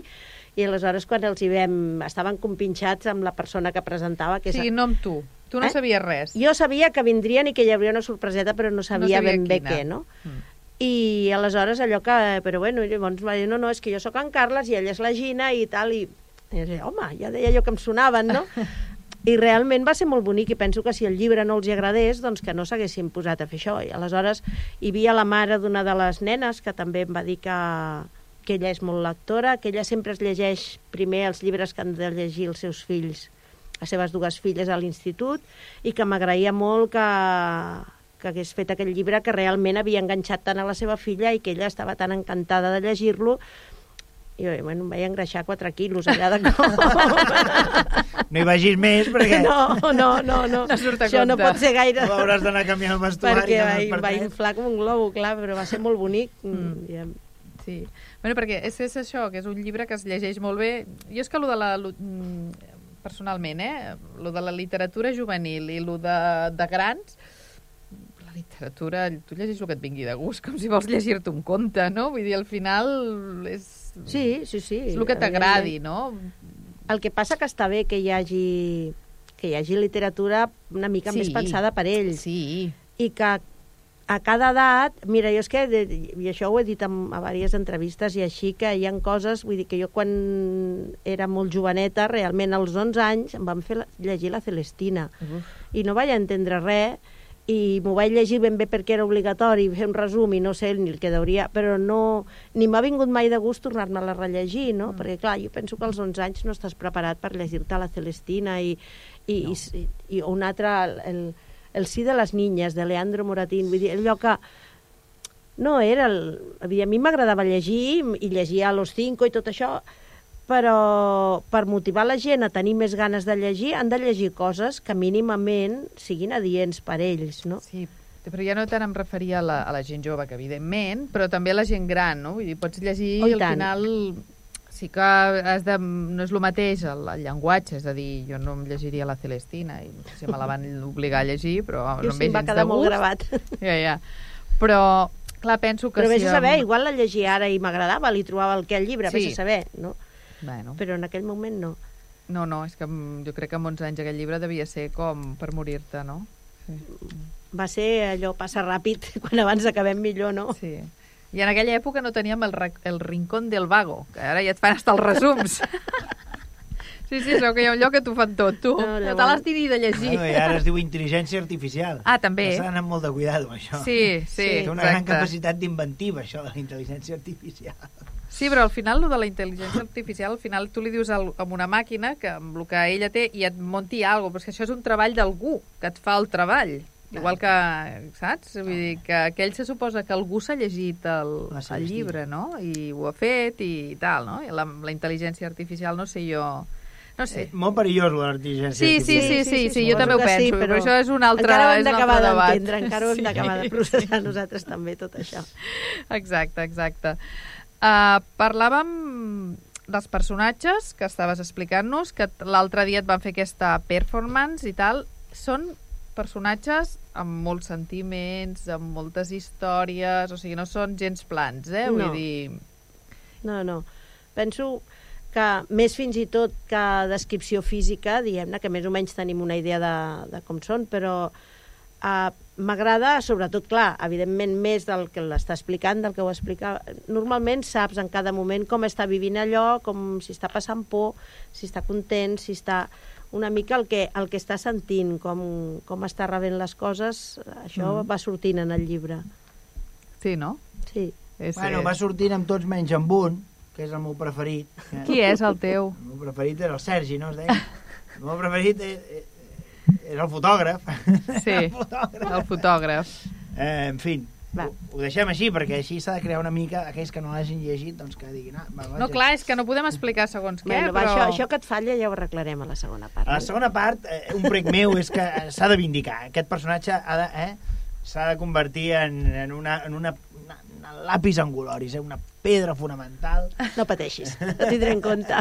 i aleshores quan els hi vam... estaven compinxats amb la persona que presentava que és... sigui, no amb tu. Tu no Eh? sabies res. Jo sabia que vindrien i que hi hauria una sorpreseta però no sabia, sabia ben bé quina. què, no? Mm. I aleshores allò que... Però bueno, llavors va dir, no, no, és que jo sóc en Carles i ella és la Gina i tal, i... I deia, home, ja deia jo que em sonaven, no? I realment va ser molt bonic i penso que si el llibre no els agradés, doncs que no s'haguessin posat a fer això. I aleshores hi havia la mare d'una de les nenes que també em va dir que, que ella és molt lectora, que ella sempre es llegeix primer els llibres que han de llegir els seus fills, les seves dues filles a l'institut, i que m'agraïa molt que, que hagués fet aquell llibre que realment havia enganxat tant a la seva filla i que ella estava tan encantada de llegir-lo i bueno, em vaig engreixar 4 quilos allà de cop. No hi vagis més perquè No, no, no, no. No Això no compte. pot ser gaire. hauràs d'anar canviant el vestuari. perquè vaig tres. inflar com un globo, clar, però va ser molt bonic. Mm. Ja. Sí. Bueno, perquè és, és això, que és un llibre que es llegeix molt bé. Jo és que lo de la... Mm, personalment, eh? Lo de la literatura juvenil i lo de, de grans, la literatura, tu llegeix el que et vingui de gust, com si vols llegir-te un conte, no? Vull dir, al final és, Sí, sí, sí. és el que t'agradi, no? El que passa que està bé que hi hagi que hi hagi literatura una mica Sí. més pensada per ells Sí. i que a cada edat, mira, jo és que, i això ho he dit en, a diverses entrevistes i així, que hi han coses, vull dir que jo quan era molt joveneta, realment als 11 anys, em van fer la, llegir la Celestina Uf. i no vaig entendre res i m'ho vaig llegir ben bé perquè era obligatori fer un resum i no sé ni el que deuria però no, ni m'ha vingut mai de gust tornar-me-la a rellegir, no? Mm. perquè clar, jo penso que als 11 anys no estàs preparat per llegir-te la Celestina i, i, no. i, i un altre el, el, el sí de les niñas de Leandro Moratín, vull dir, allò que no era el... a mi- m'agradava llegir i llegia a los cinco i tot això però per motivar la gent a tenir més ganes de llegir han de llegir coses que mínimament siguin adients per ells, no? Sí, però ja no tant em referia a la, a la gent jove, que evidentment, però també a la gent gran, no? Vull dir, pots llegir Oh, i i al tant. final sí que has de, no és el mateix el, el llenguatge, és a dir, jo no em llegiria la Celestina, i no sé si me la van obligar a llegir, però Jo no em sí, ve em va gens quedar de molt gust. gravat. Ja, ja. Però, clar, penso que Però si... vés a saber, igual la llegia ara i m'agradava, li trobava el que al llibre, Sí. vés a saber, no? Bueno, Però en aquell moment no. no, no, és que mm, jo crec que amb 11 anys aquell llibre devia ser com per morir-te, no? va ser allò passa ràpid, quan abans acabem millor, no? Sí. I en aquella època no teníem el, el rincón del vago, que ara ja et fan estar els resums. sí, sí, sabeu que hi ha un lloc que t'ho fan tot, tu. No, No, te l'has dit ni de llegir. Bueno, I ara es diu intel·ligència artificial. Ah, també. S'ha d'anar amb molt de cuidado, amb això. Sí, sí, Té una gran exacte. capacitat d'inventiva, això de la intel·ligència artificial. Sí, però al final, lo de la intel·ligència artificial, al final tu li dius al, a una màquina que amb el que ella té i et munti alguna cosa, però és que això és un treball d'algú que et fa el treball. Igual que, saps? Vull dir que aquell se suposa que algú s'ha llegit el, el llibre, no? I ho ha fet i tal, no? I la, la intel·ligència artificial, no sé jo... No sé. Eh, molt perillós, la intel·ligència Sí, sí, sí, sí, sí, sí, jo també ho penso, però, això és un altre, encara ho és un d'acabar altre debat. d'entendre, encara ho hem Sí. d'acabar de processar nosaltres també, tot això. Exacte, exacte. Uh, parlàvem dels personatges que estaves explicant-nos, que l'altre dia et van fer aquesta performance i tal. Són personatges amb molts sentiments, amb moltes històries, o sigui, no són gens plans, eh? Vull No. dir... No, no. Penso que més fins i tot que descripció física, diguem-ne, que més o menys tenim una idea de, de com són, però uh, m'agrada, sobretot, clar, evidentment més del que l'està explicant, del que ho explica. Normalment saps en cada moment com està vivint allò, com si està passant por, si està content, si està una mica el que, el que està sentint, com, com està rebent les coses, això Mm. va sortint en el llibre. Sí, no? Sí. És, Bueno, va sortint amb tots menys amb un, que és el meu preferit. Eh? Qui és el teu? El meu preferit era el Sergi, no es deia? El meu preferit és, és el fotògraf. Sí, el fotògraf. el fotògraf. Eh, en fi, Va. ho, ho deixem així, perquè així s'ha de crear una mica, aquells que no l'hagin llegit, doncs que diguin... Ah, va, No, clar, és que no podem explicar segons què, Bueno, va, però... això, això que et falla ja ho arreglarem a la segona part. A la segona part, eh, un prec meu és que eh, s'ha de vindicar. Aquest personatge ha de, eh, s'ha de convertir en, en, una, en una, una, una angularis, eh, una pedra fonamental. No pateixis, ho tindré en compte.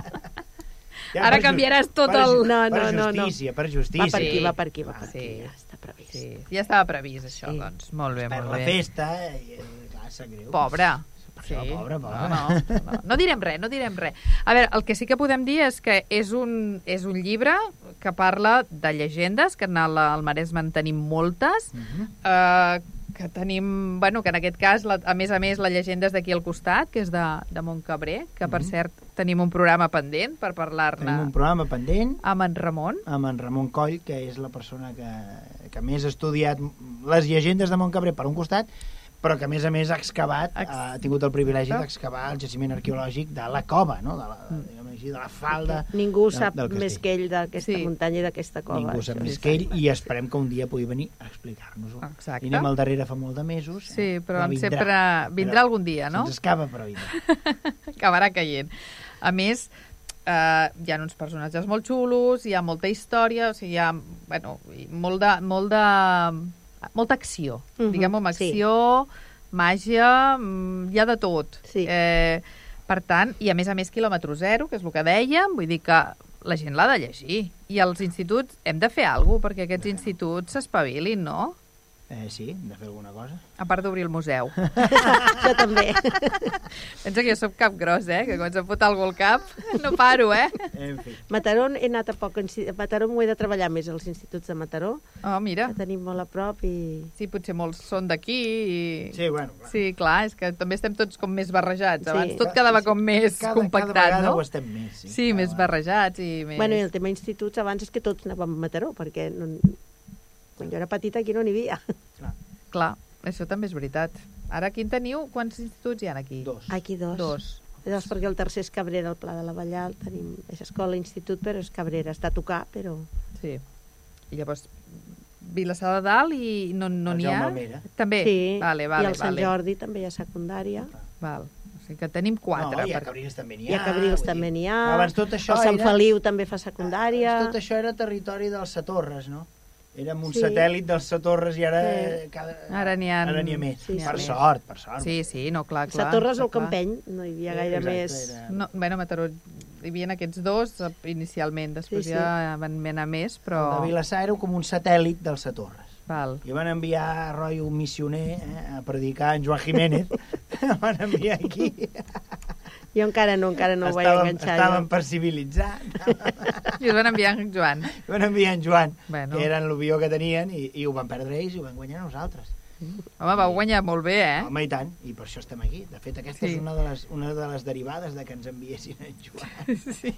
Ja, Ara per canviaràs tot per, el- ju- No, per no, no, no. justícia, per justícia. Va per aquí, Sí. va per aquí, va per Sí. aquí, ja està previst. Sí, ja estava previst, això, Sí. doncs. Molt bé, Per molt la bé. festa, i, eh, clar, sap greu. Pobre. Per això, pobre, pobre. No, no, no, no direm res, no direm res. A veure, el que sí que podem dir és que és un, és un llibre que parla de llegendes, que al, al Maresme en tenim moltes, Mhm. eh, que tenim, bueno, que en aquest cas, la, a més a més, la llegenda és d'aquí al costat, que és de, de Montcabré, que per Mhm. cert tenim un programa pendent per Tenim parlar-ne un programa pendent amb en Ramon. amb en Ramon Coll, que és la persona que, que més ha estudiat les llegendes de Montcabré per un costat, però que a més a més ha excavat, Ex- ha tingut el privilegi d'excavar el jaciment arqueològic de la cova, no? de, la, Mm. així, de la falda. Ningú de- sap més que ell d'aquesta Sí. muntanya i d'aquesta cova. Ningú sap és més que ell i esperem que un dia pugui venir a explicar-nos-ho. Exacte. I anem al darrere fa molt de mesos. Sí, eh? però em sempre vindrà algun dia, no? Se'ns escapa, però vindrà. acabarà caient. A més, eh, hi ha uns personatges molt xulos, hi ha molta història, o sigui, hi ha bueno, molt de, molt de, molta acció, Mhm, diguem-ho, amb sí. acció, màgia, mm, hi ha de tot. Sí. Eh, per tant, i a més a més quilòmetre zero, que és el que dèiem, vull dir que la gent l'ha de llegir. I als instituts hem de fer alguna cosa perquè aquests instituts s'espavilin, no? Eh, sí, hem de fer alguna cosa. A part d'obrir el museu. Jo també. Pensa que jo sóc cap gros, eh? Que quan se'm fot algú al cap no paro, eh? En fi. Mataró he anat a poc. A Mataró m'ho he de treballar més als instituts de Mataró. Oh, mira. Que tenim molt a prop i... Sí, potser molts són d'aquí i... Sí, bueno, clar. Sí, clar, és que també estem tots com més barrejats. Sí. Abans tot quedava com més cada, compactat, cada vegada no? ho estem més. Sí, Sí, cada més barrejats i més... Bueno, i el tema instituts, abans és que tots anàvem a Mataró, perquè no... quan jo era petita aquí no n'hi havia. Clar, això també és veritat. Ara, aquí en teniu? Quants instituts hi ha aquí? Dos. Aquí dos. Dos. Dos, perquè el tercer és Cabrera, el Pla de la Vallal, tenim... És escola, institut, però és Cabrera. Està a tocar, però... Sí. I llavors, Vilassar de Dalt i no no El n'hi ha? Jaume Almera. També? sí, Vale, vale, i el Sant vale. Jordi també hi ha secundària. Val. O sigui que tenim quatre. no, i a per- Cabrils també n'hi I ha. a Cabrils també n'hi ha. Abans tot això el Sant era... Feliu també fa secundària. Abans tot això era territori dels Satorres, no? Érem un Sí. satèl·lit dels Satorres i ara... Sí. Cada... Ara n'hi ha- Ara n'hi ha més. Sí, per més. sort, per sort. Sí, sí, no, clar, clar. Sa Torres o. Campeny, no hi havia gaire exacte, més... era- No, bueno, Mataró hi havia aquests dos eh, inicialment, després Sí, sí. ja van anar més, però... El de Vilassar era com un satèl·lit dels Satorres. Val. I van enviar a rotllo un missioner eh, a predicar en Joan Jiménez. Van enviar aquí. Jo encara no, encara no ho vaig enganxar. estàvem jo. per civilitzar. I us van enviar en Joan. Van enviar en Joan, Bueno. que eren l'avió que tenien, i, i ho van perdre ells i ho van guanyar nosaltres. Home, vau guanyar molt bé, eh? Home, i tant, i per això estem aquí. De fet, aquesta Sí. és una de, les, una de les derivades de que ens enviessin en Joan. Sí.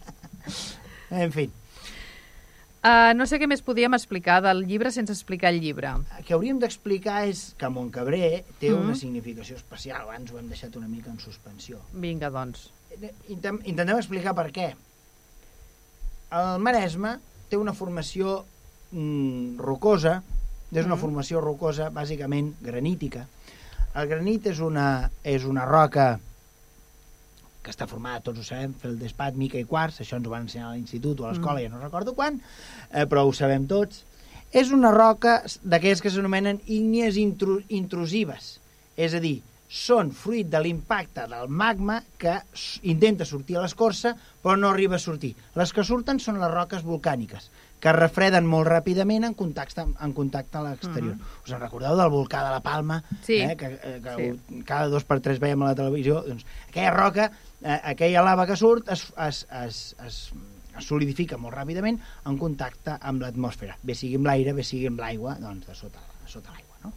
En fi, Uh, no sé què més podíem explicar del llibre sense explicar el llibre. el que hauríem d'explicar és que Montcabré té una Mhm. significació especial. Abans ho hem deixat una mica en suspensió. Vinga, doncs. Intem, intentem explicar per què. El Maresme té una formació mm, rocosa, és una Mhm. formació rocosa bàsicament granítica. El granit és una, és una roca que està formada, tots ho sabem, feldespat, mica i quars, això ens ho van ensenyar a l'institut o a l'escola, ja no recordo quan, eh, però ho sabem tots. És una roca d'aquelles que s'anomenen ígnies intru intrusives, és a dir, són fruit de l'impacte del magma que intenta sortir a l'escorça però no arriba a sortir. Les que surten són les roques volcàniques, que es refreden molt ràpidament en contacte, en contacte a l'exterior. Us en recordeu del volcà de la Palma? Sí. Eh, que, eh, que sí. cada dos per tres veiem a la televisió. Doncs aquella roca, eh, aquella lava que surt es, es, es, es, es solidifica molt ràpidament en contacte amb l'atmosfera. Bé sigui amb l'aire, bé sigui amb l'aigua, doncs de sota, de sota l'aigua, no?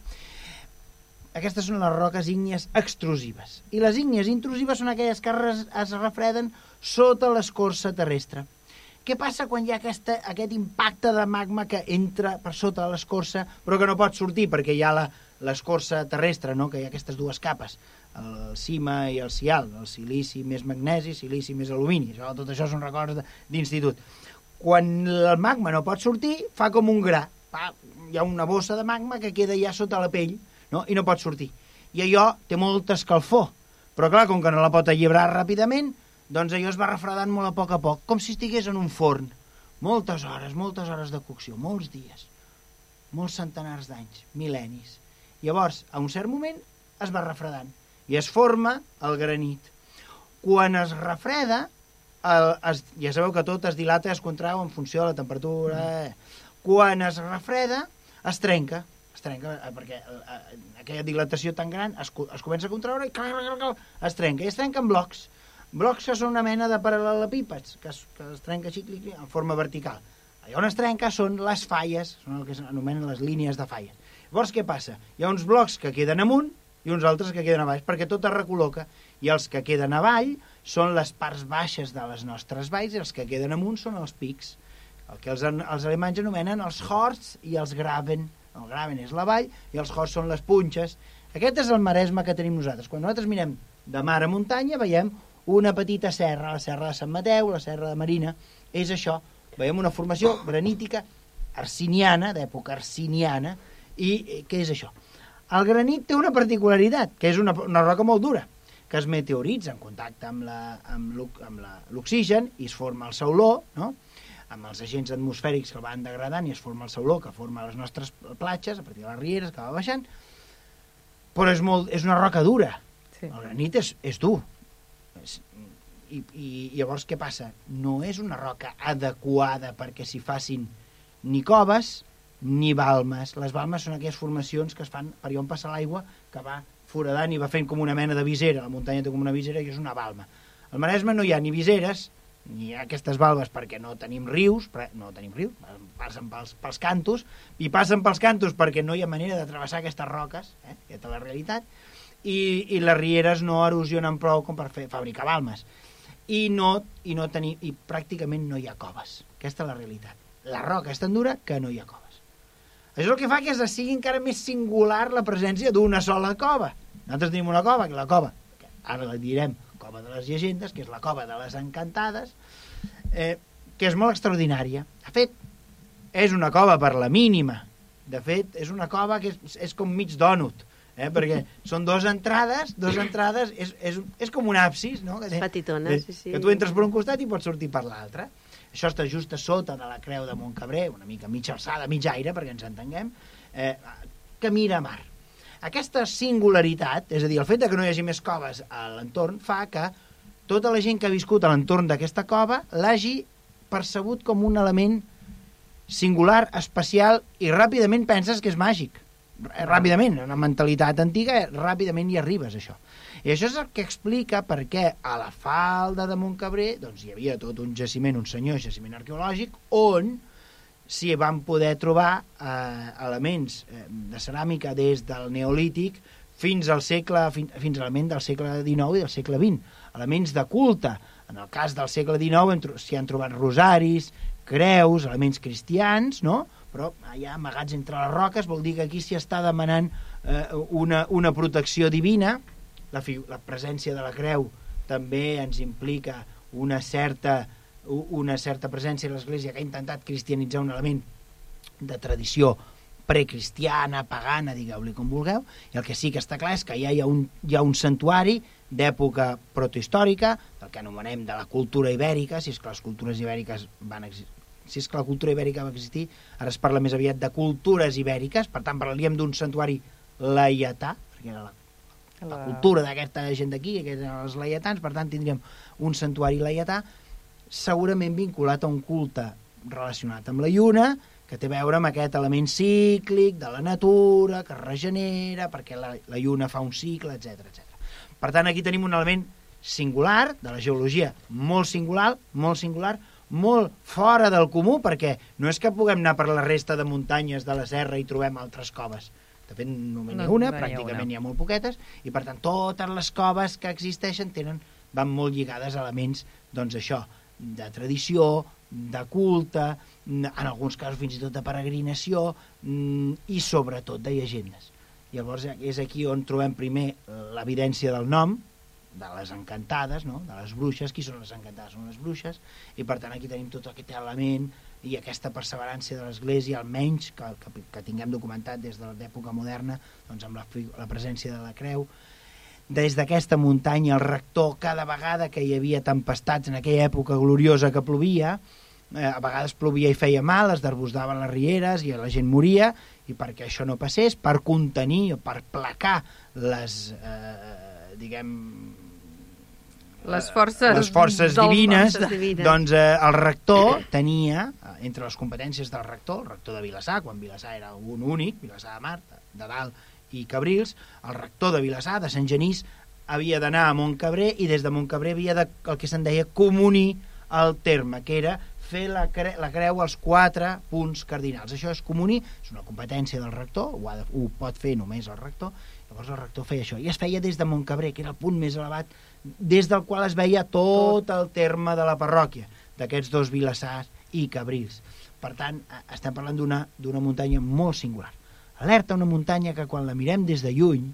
Aquestes són les roques ígnies extrusives. I les ígnies intrusives són aquelles que es, es refreden sota l'escorça terrestre. Què passa quan hi ha aquesta, aquest impacte de magma que entra per sota de l'escorça però que no pot sortir perquè hi ha l'escorça terrestre, no? que hi ha aquestes dues capes, el cima i el cial, el silici més magnesi, silici més alumini. Això, tot això són records d'institut. Quan el magma no pot sortir, fa com un gra. Fa, hi ha una bossa de magma que queda ja sota la pell no? i no pot sortir. I allò té molta escalfor. Però clar, com que no la pot alliberar ràpidament, doncs allò es va refredant molt a poc a poc, com si estigués en un forn. Moltes hores, moltes hores de cocció, molts dies, molts centenars d'anys, mil·lennis. Llavors, a un cert moment, es va refredant i es forma el granit. Quan es refreda, el, es, ja sabeu que tot es dilata i es contrau en funció de la temperatura. Mm. Quan es refreda, es trenca. Es trenca eh, perquè eh, eh, aquella dilatació tan gran es, es comença a contraure i es trenca. I es trenca en blocs. Blocs que són una mena de paral·lelepípeds, que es, que es trenca així, clic, clic, en forma vertical. Allà on es trenca són les falles, són el que s'anomenen les línies de falles. Llavors, què passa? Hi ha uns blocs que queden amunt i uns altres que queden a baix, perquè tot es recol·loca. I els que queden avall són les parts baixes de les nostres valls i els que queden amunt són els pics. El que els, els alemanys anomenen els horts i els graven. El graven és la vall i els horts són les punxes. Aquest és el maresme que tenim nosaltres. Quan nosaltres mirem de mar a muntanya veiem una petita serra, la serra de Sant Mateu, la serra de Marina. És això. Veiem una formació granítica arsiniana, d'època arsiniana, i eh, què és això? El granit té una particularitat, que és una, una roca molt dura, que es meteoritza en contacte amb l'oxigen i es forma el sauló, no? amb els agents atmosfèrics que el van degradant i es forma el sauló que forma les nostres platges, a partir de les rieres, que va baixant, però és, molt, és una roca dura. Sí. El granit és, és dur. I, I llavors què passa? No és una roca adequada perquè s'hi facin ni coves ni balmes. Les balmes són aquelles formacions que es fan per on passa l'aigua, que va foradant i va fent com una mena de visera. La muntanya té com una visera i és una balma. Al Maresme no hi ha ni viseres, ni aquestes balbes perquè no tenim rius, no tenim rius, passen pels, pels cantos, i passen pels cantos perquè no hi ha manera de travessar aquestes roques, eh? aquesta és la realitat, i, i les rieres no erosionen prou com per fer, fabricar balmes. I, no, i, no tenir, I pràcticament no hi ha coves. Aquesta és la realitat. La roca és tan dura que no hi ha coves. Això és el que fa que es sigui encara més singular la presència d'una sola cova. Nosaltres tenim una cova, que la cova, que ara la direm cova de les llegendes, que és la cova de les encantades, eh, que és molt extraordinària. De fet, és una cova per la mínima. De fet, és una cova que és, és com mig dònut, eh? perquè són dues entrades, dues entrades, és, és, és com un absis, no? Que, Petitona, sí, sí. que tu entres per un costat i pots sortir per l'altre. Això està just a sota de la creu de Montcabré, una mica mitja alçada, mig aire, perquè ens entenguem, eh, que mira a mar. Aquesta singularitat, és a dir, el fet de que no hi hagi més coves a l'entorn, fa que tota la gent que ha viscut a l'entorn d'aquesta cova l'hagi percebut com un element singular, especial, i ràpidament penses que és màgic. R- ràpidament, una mentalitat antiga, eh, ràpidament hi arribes, això. I això és el que explica per què a la falda de Montcabré doncs, hi havia tot un jaciment, un senyor jaciment arqueològic, on s'hi van poder trobar eh, elements eh, de ceràmica des del neolític fins al segle, fins, a elements del segle XIX i del segle XX, elements de culte. En el cas del segle XIX s'hi han trobat rosaris, creus, elements cristians, no? Però allà amagats entre les roques vol dir que aquí s'hi està demanant eh, una, una protecció divina, la, la presència de la creu també ens implica una certa, una certa presència de l'Església que ha intentat cristianitzar un element de tradició precristiana, pagana, digueu-li com vulgueu, i el que sí que està clar és que ja hi ha un, hi ha un santuari d'època protohistòrica, del que anomenem de la cultura ibèrica, si és que les cultures ibèriques van si és que la cultura ibèrica va existir, ara es parla més aviat de cultures ibèriques, per tant parlaríem d'un santuari laietà, perquè era la la cultura d'aquesta gent d'aquí, que eren els laietans, per tant tindríem un santuari laietà segurament vinculat a un culte relacionat amb la lluna, que té a veure amb aquest element cíclic de la natura, que es regenera, perquè la, la lluna fa un cicle, etc etc. Per tant, aquí tenim un element singular, de la geologia, molt singular, molt singular, molt fora del comú, perquè no és que puguem anar per la resta de muntanyes de la serra i trobem altres coves. De fet, només n'hi ha No, una, ha pràcticament una. n'hi ha molt poquetes, i per tant totes les coves que existeixen tenen, van molt lligades a elements, doncs això, de tradició, de culte, en alguns casos fins i tot de peregrinació, i sobretot de llegendes. Llavors és aquí on trobem primer l'evidència del nom, de les encantades, no? de les bruixes, qui són les encantades? Són les bruixes, i per tant aquí tenim tot aquest element i aquesta perseverança de l'Església, almenys que, que, que tinguem documentat des de l'època moderna, doncs amb la, la presència de la creu, des d'aquesta muntanya el rector, cada vegada que hi havia tempestats en aquella època gloriosa que plovia, eh, a vegades plovia i feia mal, es desbordaven les rieres i la gent moria, i perquè això no passés, per contenir o per placar les, eh, diguem, Les forces, les forces divines, forces divines. doncs eh, el rector tenia, eh, entre les competències del rector, el rector de Vilassar, quan Vilassar era un únic, Vilassar de Mar, de Dalt i Cabrils, el rector de Vilassar, de Sant Genís, havia d'anar a Montcabré i des de Montcabré havia de, el que se'n deia comunir el terme, que era fer la, cre la creu als quatre punts cardinals. Això és comunir, és una competència del rector, ho, ha de, ho pot fer només el rector, llavors el rector feia això, i es feia des de Montcabré, que era el punt més elevat, des del qual es veia tot el terme de la parròquia, d'aquests dos Vilassars i Cabrils. Per tant, estem parlant d'una d'una muntanya molt singular. Alerta, una muntanya que quan la mirem des de lluny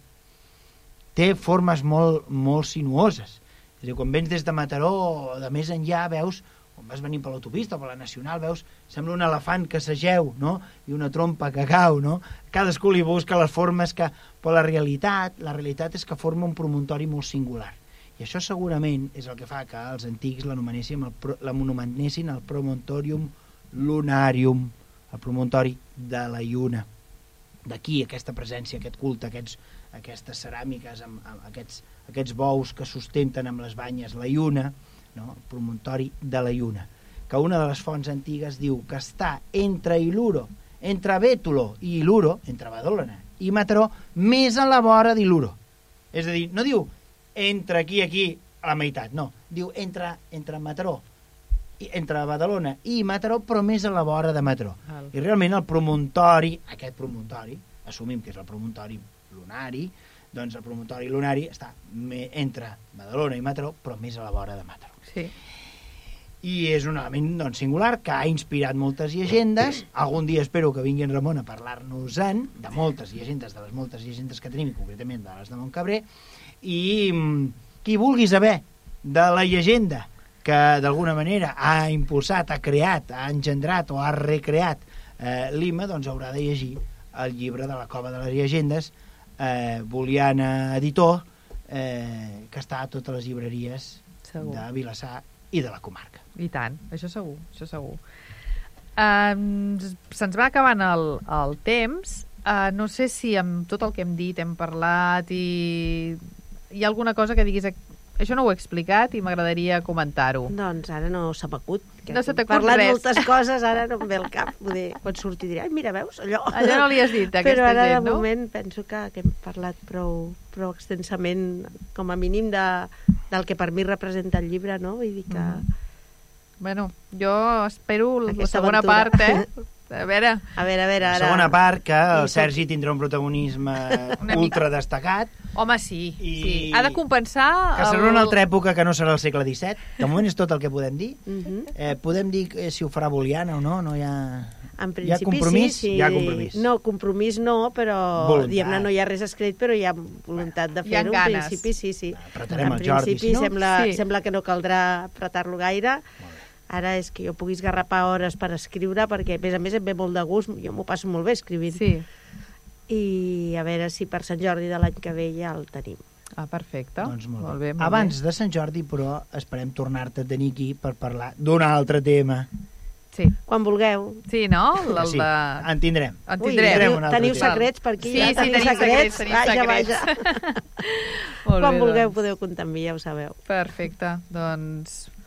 té formes molt, molt sinuoses. És a dir, quan vens des de Mataró o de més enllà, veus, quan vas venint per l'autopista o per la nacional, veus, sembla un elefant que s'ageu, no? I una trompa que cau, no? Cadascú li busca les formes que... Però la realitat, la realitat és que forma un promontori molt singular. I això segurament és el que fa que els antics l'anomenessin el, pro- la monumentessin el promontorium lunarium, el promontori de la lluna. D'aquí aquesta presència, aquest culte, aquests, aquestes ceràmiques, amb, amb aquests, aquests bous que sustenten amb les banyes la lluna, no? el promontori de la lluna, que una de les fonts antigues diu que està entre Iluro, entre Bétulo i Iluro, entre Badalona i Mataró, més a la vora d'Iluro. És a dir, no diu entre aquí i aquí a la meitat, no. Diu entre, entre Mataró, i- entre Badalona i Mataró, però més a la vora de Mataró. Val. I realment el promontori, aquest promontori, assumim que és el promontori lunari, doncs el promontori lunari està entre Badalona i Mataró, però més a la vora de Mataró. Sí. I és un element doncs, singular que ha inspirat moltes llegendes. Algun dia espero que vingui en Ramon a parlar-nos-en de moltes llegendes, de les moltes llegendes que tenim, concretament de les de Montcabré, i mm, qui vulgui saber de la llegenda que d'alguna manera ha impulsat, ha creat, ha engendrat o ha recreat eh, Lima, doncs haurà de llegir el llibre de la Cova de les Llegendes, eh, Boliana Editor, eh, que està a totes les llibreries Segur. de Vilassar i de la comarca. I tant, això segur, això segur. Um, Se'ns va acabant el, el temps. Uh, no sé si amb tot el que hem dit hem parlat i hi ha alguna cosa que diguis ac- això no ho he explicat i m'agradaria comentar-ho. Doncs ara no s'ha m'acut. No se t'acut parlat res. moltes coses, ara no em ve el cap. Poder, quan surti diré, ai, mira, veus, allò. Allò no li has dit, a Però aquesta ara, gent, de no? moment, penso que, que hem parlat prou, prou extensament, com a mínim, de, del que per mi representa el llibre, no? Vull dir que... Mm. Bueno, jo espero la Aquesta segona aventura. part, eh? A veure, A veure, a veure, La ara... segona part, que el Sergi tindrà un protagonisme Una mica. ultra destacat, home, sí, I- sí. Ha de compensar... que serà una altra època que no serà el segle XVII. De moment és tot el que podem dir. Mhm. Eh, podem dir que si ho farà Boliana o no, no hi ha... En Hi ha principi compromís? sí, sí. Hi ha compromís. No, compromís no, però diguem-ne no hi ha res escrit, però hi ha voluntat de Hi ha fer-ho. En ganes. principi sí, sí. Apretarem en el Jordi, principi si no? sembla, Sí. sembla que no caldrà apretar-lo gaire. Ara és que jo puguis garrapar hores per escriure, perquè a més a més em ve molt de gust, jo m'ho passo molt bé escrivint. Sí. I a veure si per Sant Jordi de l'any que ve ja el tenim. Ah, perfecte. Doncs molt, molt bé. bé. Molt Abans de Sant Jordi, però, esperem tornar-te a tenir aquí per parlar d'un altre tema. Bé. Sí. Quan vulgueu. Sí, no? El sí, de... en tindrem. En Ui, tindrem. tindrem teniu, un altre teniu secrets per aquí? Sí, ja sí, teniu tenim secrets, tenim Vaja, secrets. vaja. Molt Quan bé, vulgueu doncs. podeu comptar amb mi, ja ho sabeu. Perfecte. Doncs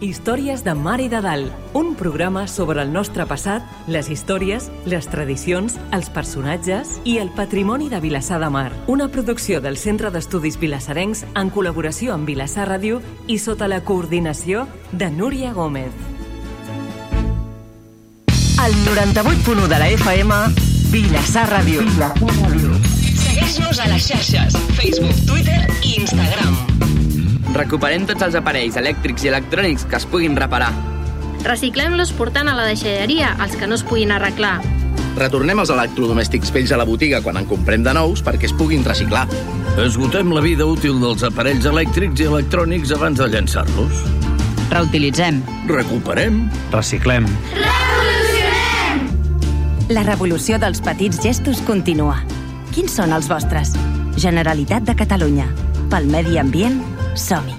Històries de Mar i de Dalt, un programa sobre el nostre passat, les històries, les tradicions, els personatges i el patrimoni de Vilassar de Mar. Una producció del Centre d'Estudis Vilassarencs en col·laboració amb Vilassar Ràdio i sota la coordinació de Núria Gómez. El 98.1 de la FM, Vilassar Ràdio. Segueix-nos a les xarxes, Facebook, Twitter i Instagram. Recuperem tots els aparells elèctrics i electrònics que es puguin reparar. Reciclem-los portant a la deixalleria els que no es puguin arreglar. Retornem els electrodomèstics vells a la botiga quan en comprem de nous perquè es puguin reciclar. Esgotem la vida útil dels aparells elèctrics i electrònics abans de llançar-los. Reutilitzem. Recuperem. Reciclem. La revolució dels petits gestos continua. Quins són els vostres? Generalitat de Catalunya. Pel medi ambient, som-hi.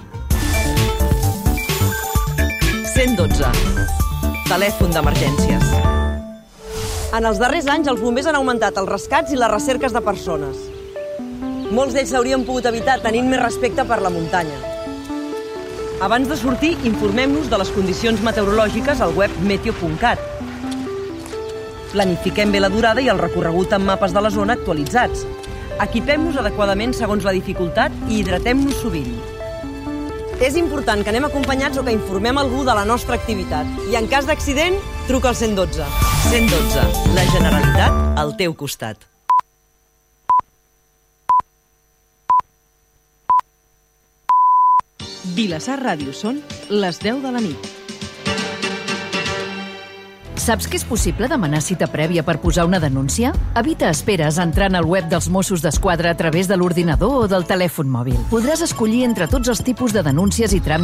112. Telèfon d'emergències. En els darrers anys, els bombers han augmentat els rescats i les recerques de persones. Molts d'ells s'haurien pogut evitar tenint més respecte per la muntanya. Abans de sortir, informem-nos de les condicions meteorològiques al web meteo.cat. Planifiquem bé la durada i el recorregut amb mapes de la zona actualitzats. Equipem-nos adequadament segons la dificultat i hidratem-nos sovint. És important que anem acompanyats o que informem algú de la nostra activitat. I en cas d'accident, truca al 112. 112. La Generalitat al teu costat. Vilassar Ràdio són les 10 de la nit. Saps que és possible demanar cita prèvia per posar una denúncia? Evita esperes entrant al web dels Mossos d'Esquadra a través de l'ordinador o del telèfon mòbil. Podràs escollir entre tots els tipus de denúncies i tràmits